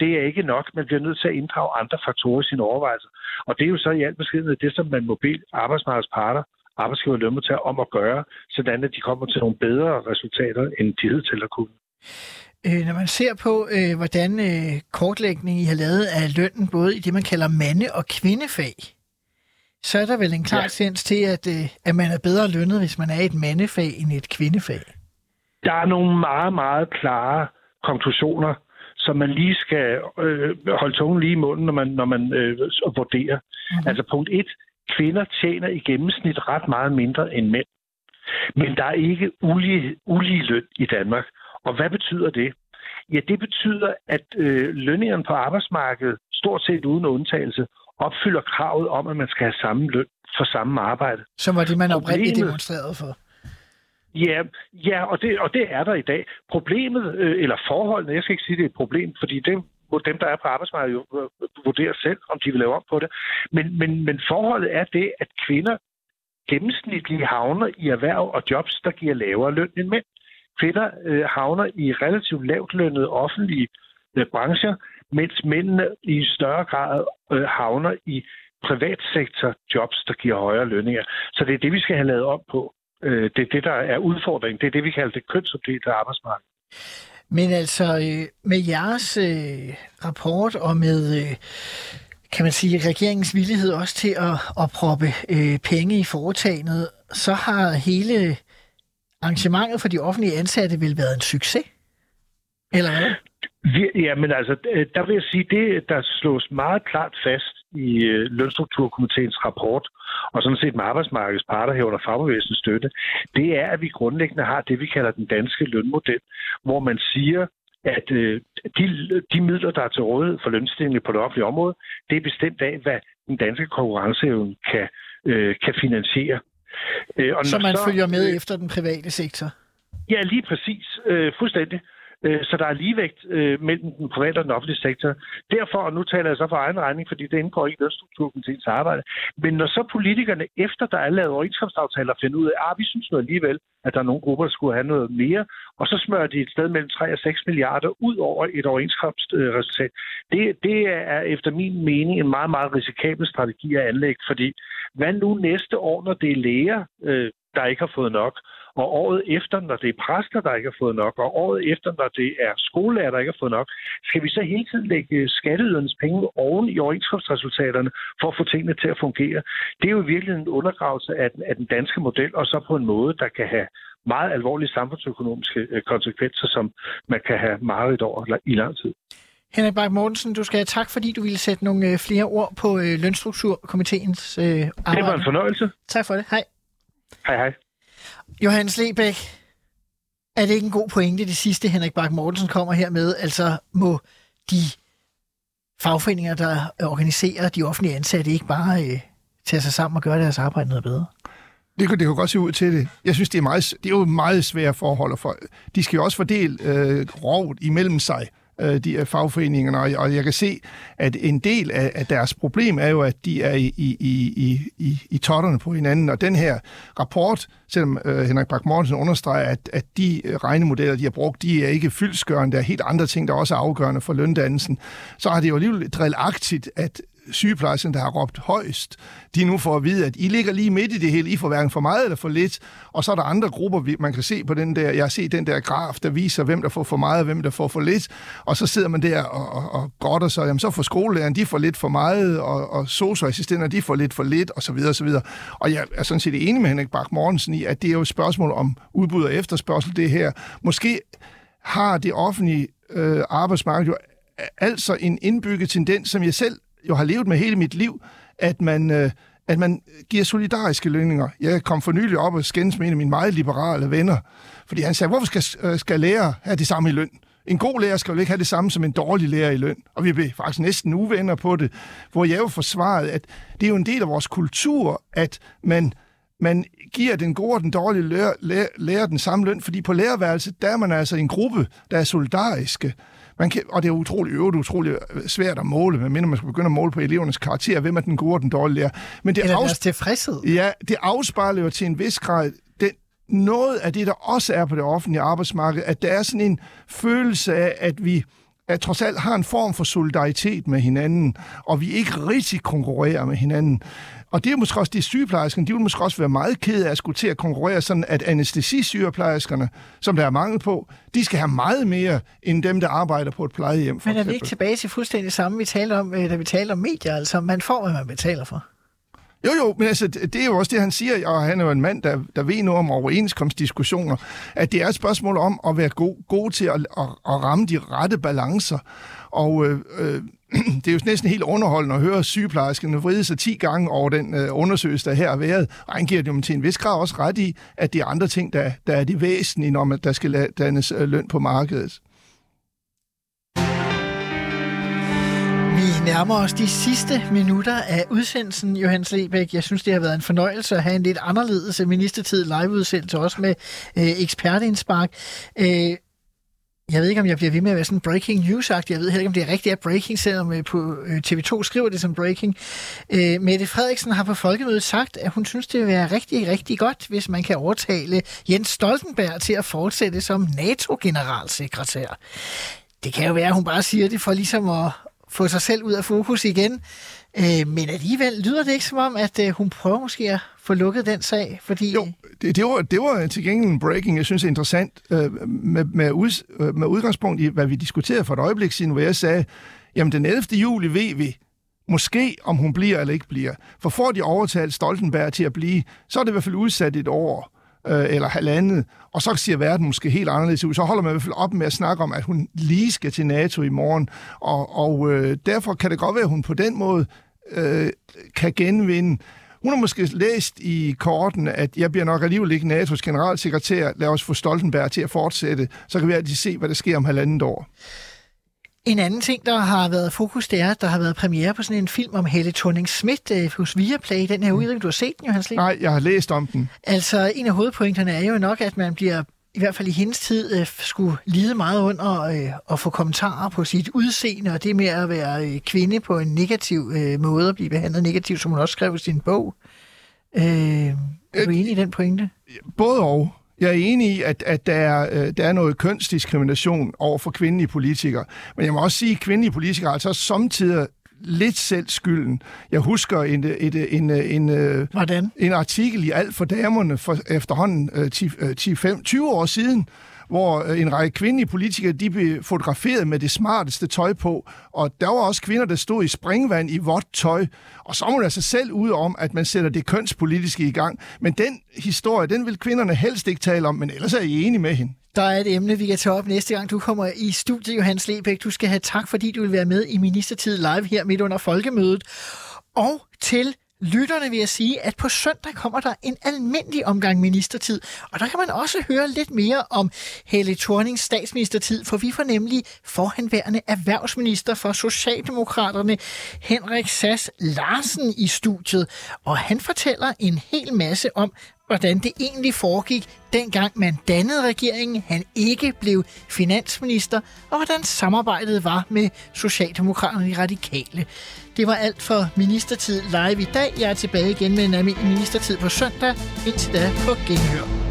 S9: det er ikke nok. Man bliver nødt til at inddrage andre faktorer i sine overvejelser. Og det er jo så i al beskedenhed det, som man må bede arbejdsmarkedets parter, arbejdsgiver og lønmodtager om at gøre, sådan at de kommer til nogle bedre resultater, end de hidtil har kunne.
S6: Øh, når man ser på, øh, hvordan øh, kortlægningen I har lavet af lønnen, både i det, man kalder mande- og kvindefag, så er der vel en klar ja. sens til, at, øh, at man er bedre lønnet, hvis man er i et mandefag end et kvindefag.
S9: Der er nogle meget, meget klare konklusioner, som man lige skal øh, holde tungen lige i munden, når man, når man øh, vurderer. Mm-hmm. Altså punkt et, kvinder tjener i gennemsnit ret meget mindre end mænd. Men der er ikke ulige, ulige løn i Danmark. Og hvad betyder det? Ja, det betyder, at øh, lønningerne på arbejdsmarkedet, stort set uden undtagelse, opfylder kravet om, at man skal have samme løn for samme arbejde.
S6: Som var det, man oprindeligt demonstrerede for.
S9: Ja, ja og, det, og det er der i dag. Problemet, øh, eller forholdene, jeg skal ikke sige, det er et problem, fordi det må dem, der er på arbejdsmarkedet, jo øh, vurdere selv, om de vil lave om på det. Men, men, men forholdet er det, at kvinder gennemsnitligt havner i erhverv og jobs, der giver lavere løn end mænd. Kvinder øh, havner i relativt lavt lønnede offentlige øh, brancher, mens mændene i større grad øh, havner i privatsektor jobs, der giver højere lønninger. Så det er det, vi skal have lavet op på. Øh, det er det, der er udfordringen. Det er det, vi kalder det kønsopdelte arbejdsmarked.
S6: Men altså, øh, med jeres øh, rapport og med, øh, kan man sige, regeringens villighed også til at, at proppe øh, penge i foretagendet, så har hele arrangementet for de offentlige ansatte vel været en succes? Eller hvad?
S9: Ja, men altså, øh, der vil jeg sige, det der slås meget klart fast i øh, Lønstrukturkomiteens rapport, og sådan set med arbejdsmarkedets parter herunder fagbevægelsens støtte, det er, at vi grundlæggende har det, vi kalder den danske lønmodel, hvor man siger, at øh, de, de midler, der er til rådighed for lønstigning på det offentlige område, det er bestemt af, hvad den danske konkurrenceevne kan, øh, kan finansiere.
S6: Øh, og så man så, følger med øh, efter den private sektor?
S9: Ja, lige præcis. Øh, fuldstændig. Øh, så der er ligevægt øh, mellem den private og den offentlige sektor. Derfor, og nu taler jeg så for egen regning, fordi det indgår ikke i lønstrukturkomiteens arbejde, men når så politikerne, efter der er lavet overenskomstaftaler, finder ud af, at ah, vi synes nu alligevel, at der er nogle grupper, der skulle have noget mere, og så smører de et sted mellem 3 og 6 milliarder ud over et overenskomstresultat. Det, det er efter min mening en meget, meget risikabel strategi at anlægge, fordi hvad nu næste år, når det er læger, øh, der ikke har fået nok, og året efter, når det er præster, der ikke har fået nok, og året efter, når det er skolelærer, der ikke har fået nok, skal vi så hele tiden lægge skatteydernes penge oven i overenskomstresultaterne for at få tingene til at fungere. Det er jo virkelig en undergravelse af den, af den danske model, og så på en måde, der kan have meget alvorlige samfundsøkonomiske øh, konsekvenser, som man kan have meget over i lang tid.
S6: Henrik Bak Mortensen, du skal have tak, fordi du ville sætte nogle øh, flere ord på øh, lønstrukturkomiteens arbejde.
S9: Det var en fornøjelse.
S6: Tak for det. Hej.
S9: Hej, hej.
S6: Johannes Lebæk, er det ikke en god pointe, det sidste Henrik Bak Mortensen kommer her med? Altså må de fagforeninger, der organiserer de offentlige ansatte, ikke bare øh, tage sig sammen og gøre deres arbejde noget bedre?
S7: Det kunne, det kunne godt se ud til det. Jeg synes, det er, meget, det er jo meget svære forhold. For, de skal jo også fordele øh, rovt imellem sig øh, de fagforeningerne, og, og jeg kan se, at en del af, af deres problem er jo, at de er i, i, i, i, i totterne på hinanden, og den her rapport, selvom øh, Henrik Bak Mortensen understreger, at, at de regnemodeller, de har brugt, de er ikke fyldskørende, der er helt andre ting, der også er afgørende for løndannelsen, så har det jo alligevel drillagtigt, at sygeplejersken, der har råbt højst, de nu får at vide, at I ligger lige midt i det hele, I får hverken for meget eller for lidt, og så er der andre grupper, man kan se på den der, jeg har set den der graf, der viser, hvem der får for meget og hvem der får for lidt, og så sidder man der og, og, og godter sig, jamen så får skolelæreren, de får lidt for meget, og, og socioassistenter, de får lidt for lidt, og så videre, og så videre. Og jeg er sådan set enig med Henrik Bak Mortensen i, at det er jo et spørgsmål om udbud og efterspørgsel, det her. Måske har det offentlige øh, arbejdsmarked jo altså en indbygget tendens, som jeg selv jo har levet med hele mit liv, at man, øh, at man giver solidariske lønninger. Jeg kom for nylig op og skændes med en af mine meget liberale venner, fordi han sagde, hvorfor skal, øh, skal lærer have det samme i løn? En god lærer skal jo ikke have det samme som en dårlig lærer i løn. Og vi blev faktisk næsten uvenner på det, hvor jeg jo forsvaret, at det er jo en del af vores kultur, at man man giver den gode og den dårlige lærer, lærer, lærer den samme løn, fordi på lærerværelset, der er man altså en gruppe, der er solidariske. Man kan, og det er utroligt øvrigt utroligt svært at måle, medmindre man skal begynde at måle på elevernes karakter, hvem er den gode og den dårlige lærer.
S6: Men det Eller afs- deres tilfredshed.
S7: Ja, det afspejler jo til en vis grad den, noget af det, der også er på det offentlige arbejdsmarked, at der er sådan en følelse af, at vi at trods alt har en form for solidaritet med hinanden, og vi ikke rigtig konkurrerer med hinanden. Og det er måske også det sygeplejerskerne, de vil måske også være meget kede af at skulle til at konkurrere, sådan at anestesisygeplejerskerne, som der er mangel på, de skal have meget mere end dem, der arbejder på et plejehjem.
S6: Men er vi ikke tilbage til fuldstændig samme, vi talte om, øh, da vi talte om medier? Altså, man får, hvad man betaler for.
S7: Jo, jo, men altså, det er jo også det, han siger, og han er jo en mand, der, der ved noget om overenskomstdiskussioner, at det er et spørgsmål om at være god, god til at, at, at ramme de rette balancer. Og øh, øh, [CLEARS THROAT] det er jo næsten helt underholdende at høre sygeplejerskerne vride sig 10 gange over den øh, undersøgelse, der her har været. Og han giver dem til en vis grad også ret i, at det er andre ting, der, der er det væsentlige, når man, der skal dannes øh, løn på markedet.
S6: Nærmer os de sidste minutter af udsendelsen, Johannes Lebæk. Jeg synes, det har været en fornøjelse at have en lidt anderledes ministertid live-udsendelse, også med øh, ekspertindspark. Øh, jeg ved ikke, om jeg bliver ved med at være sådan breaking news -agtig. Jeg ved heller ikke, om det er rigtigt at breaking, selvom øh, på øh, TV2 skriver det som breaking. Øh, Mette Frederiksen har på folkemødet sagt, at hun synes, det vil være rigtig, rigtig godt, hvis man kan overtale Jens Stoltenberg til at fortsætte som NATO-generalsekretær. Det kan jo være, at hun bare siger det for ligesom at få sig selv ud af fokus igen. Øh, men alligevel lyder det ikke som om, at øh, hun prøver måske at få lukket den sag, fordi...
S7: Jo, det, det, var, det var til gengæld en breaking, jeg synes er interessant, øh, med, med, ud, øh, med udgangspunkt i, hvad vi diskuterede for et øjeblik siden, hvor jeg sagde, jamen den 11. juli ved vi, måske om hun bliver eller ikke bliver. For får de overtalt Stoltenberg til at blive, så er det i hvert fald udsat et år øh, eller halvandet, og så ser verden måske helt anderledes ud. Så holder man i hvert fald op med at snakke om, at hun lige skal til NATO i morgen, og, og øh, derfor kan det godt være, at hun på den måde øh, kan genvinde hun har måske læst i korten, at jeg bliver nok alligevel ikke NATO's generalsekretær. Lad os få Stoltenberg til at fortsætte. Så kan vi altid se, hvad der sker om halvandet år.
S6: En anden ting, der har været fokus, det er, at der har været premiere på sådan en film om Helle thorning Schmidt øh, hos Viaplay. Den her mm. du har set den jo, Hans
S7: Nej, jeg har læst om den.
S6: Altså, en af hovedpointerne er jo nok, at man bliver i hvert fald i hendes tid øh, skulle lide meget under øh, at få kommentarer på sit udseende, og det med at være øh, kvinde på en negativ øh, måde, at blive behandlet negativt, som hun også skrev i sin bog. Øh, er du enig i den pointe?
S7: Både og. Jeg er enig i, at, at der, er, øh, der er noget kønsdiskrimination over for kvindelige politikere. Men jeg må også sige, at kvindelige politikere altså samtidig lidt selv skylden. Jeg husker en, et, en, en, en,
S6: Hvordan?
S7: en artikel i Alt for Damerne for efterhånden 10, 10, 5, 20 år siden, hvor øh, en række kvindelige politikere, de blev fotograferet med det smarteste tøj på, og der var også kvinder, der stod i springvand i vådt tøj, og så må man altså selv ud om, at man sætter det kønspolitiske i gang. Men den historie, den vil kvinderne helst ikke tale om, men ellers er I enige med hende.
S6: Der er et emne, vi kan tage op næste gang, du kommer i studiet, Johannes Lebæk. Du skal have tak, fordi du vil være med i Ministertid Live her midt under folkemødet. Og til lytterne vil jeg sige, at på søndag kommer der en almindelig omgang ministertid, og der kan man også høre lidt mere om Helle Thornings statsministertid, for vi får nemlig forhenværende erhvervsminister for Socialdemokraterne, Henrik Sass Larsen, i studiet, og han fortæller en hel masse om, hvordan det egentlig foregik, dengang man dannede regeringen, han ikke blev finansminister, og hvordan samarbejdet var med Socialdemokraterne i Radikale. Det var alt for Ministertid live i dag. Jeg er tilbage igen med en almindelig ministertid på søndag. Indtil da på genhør.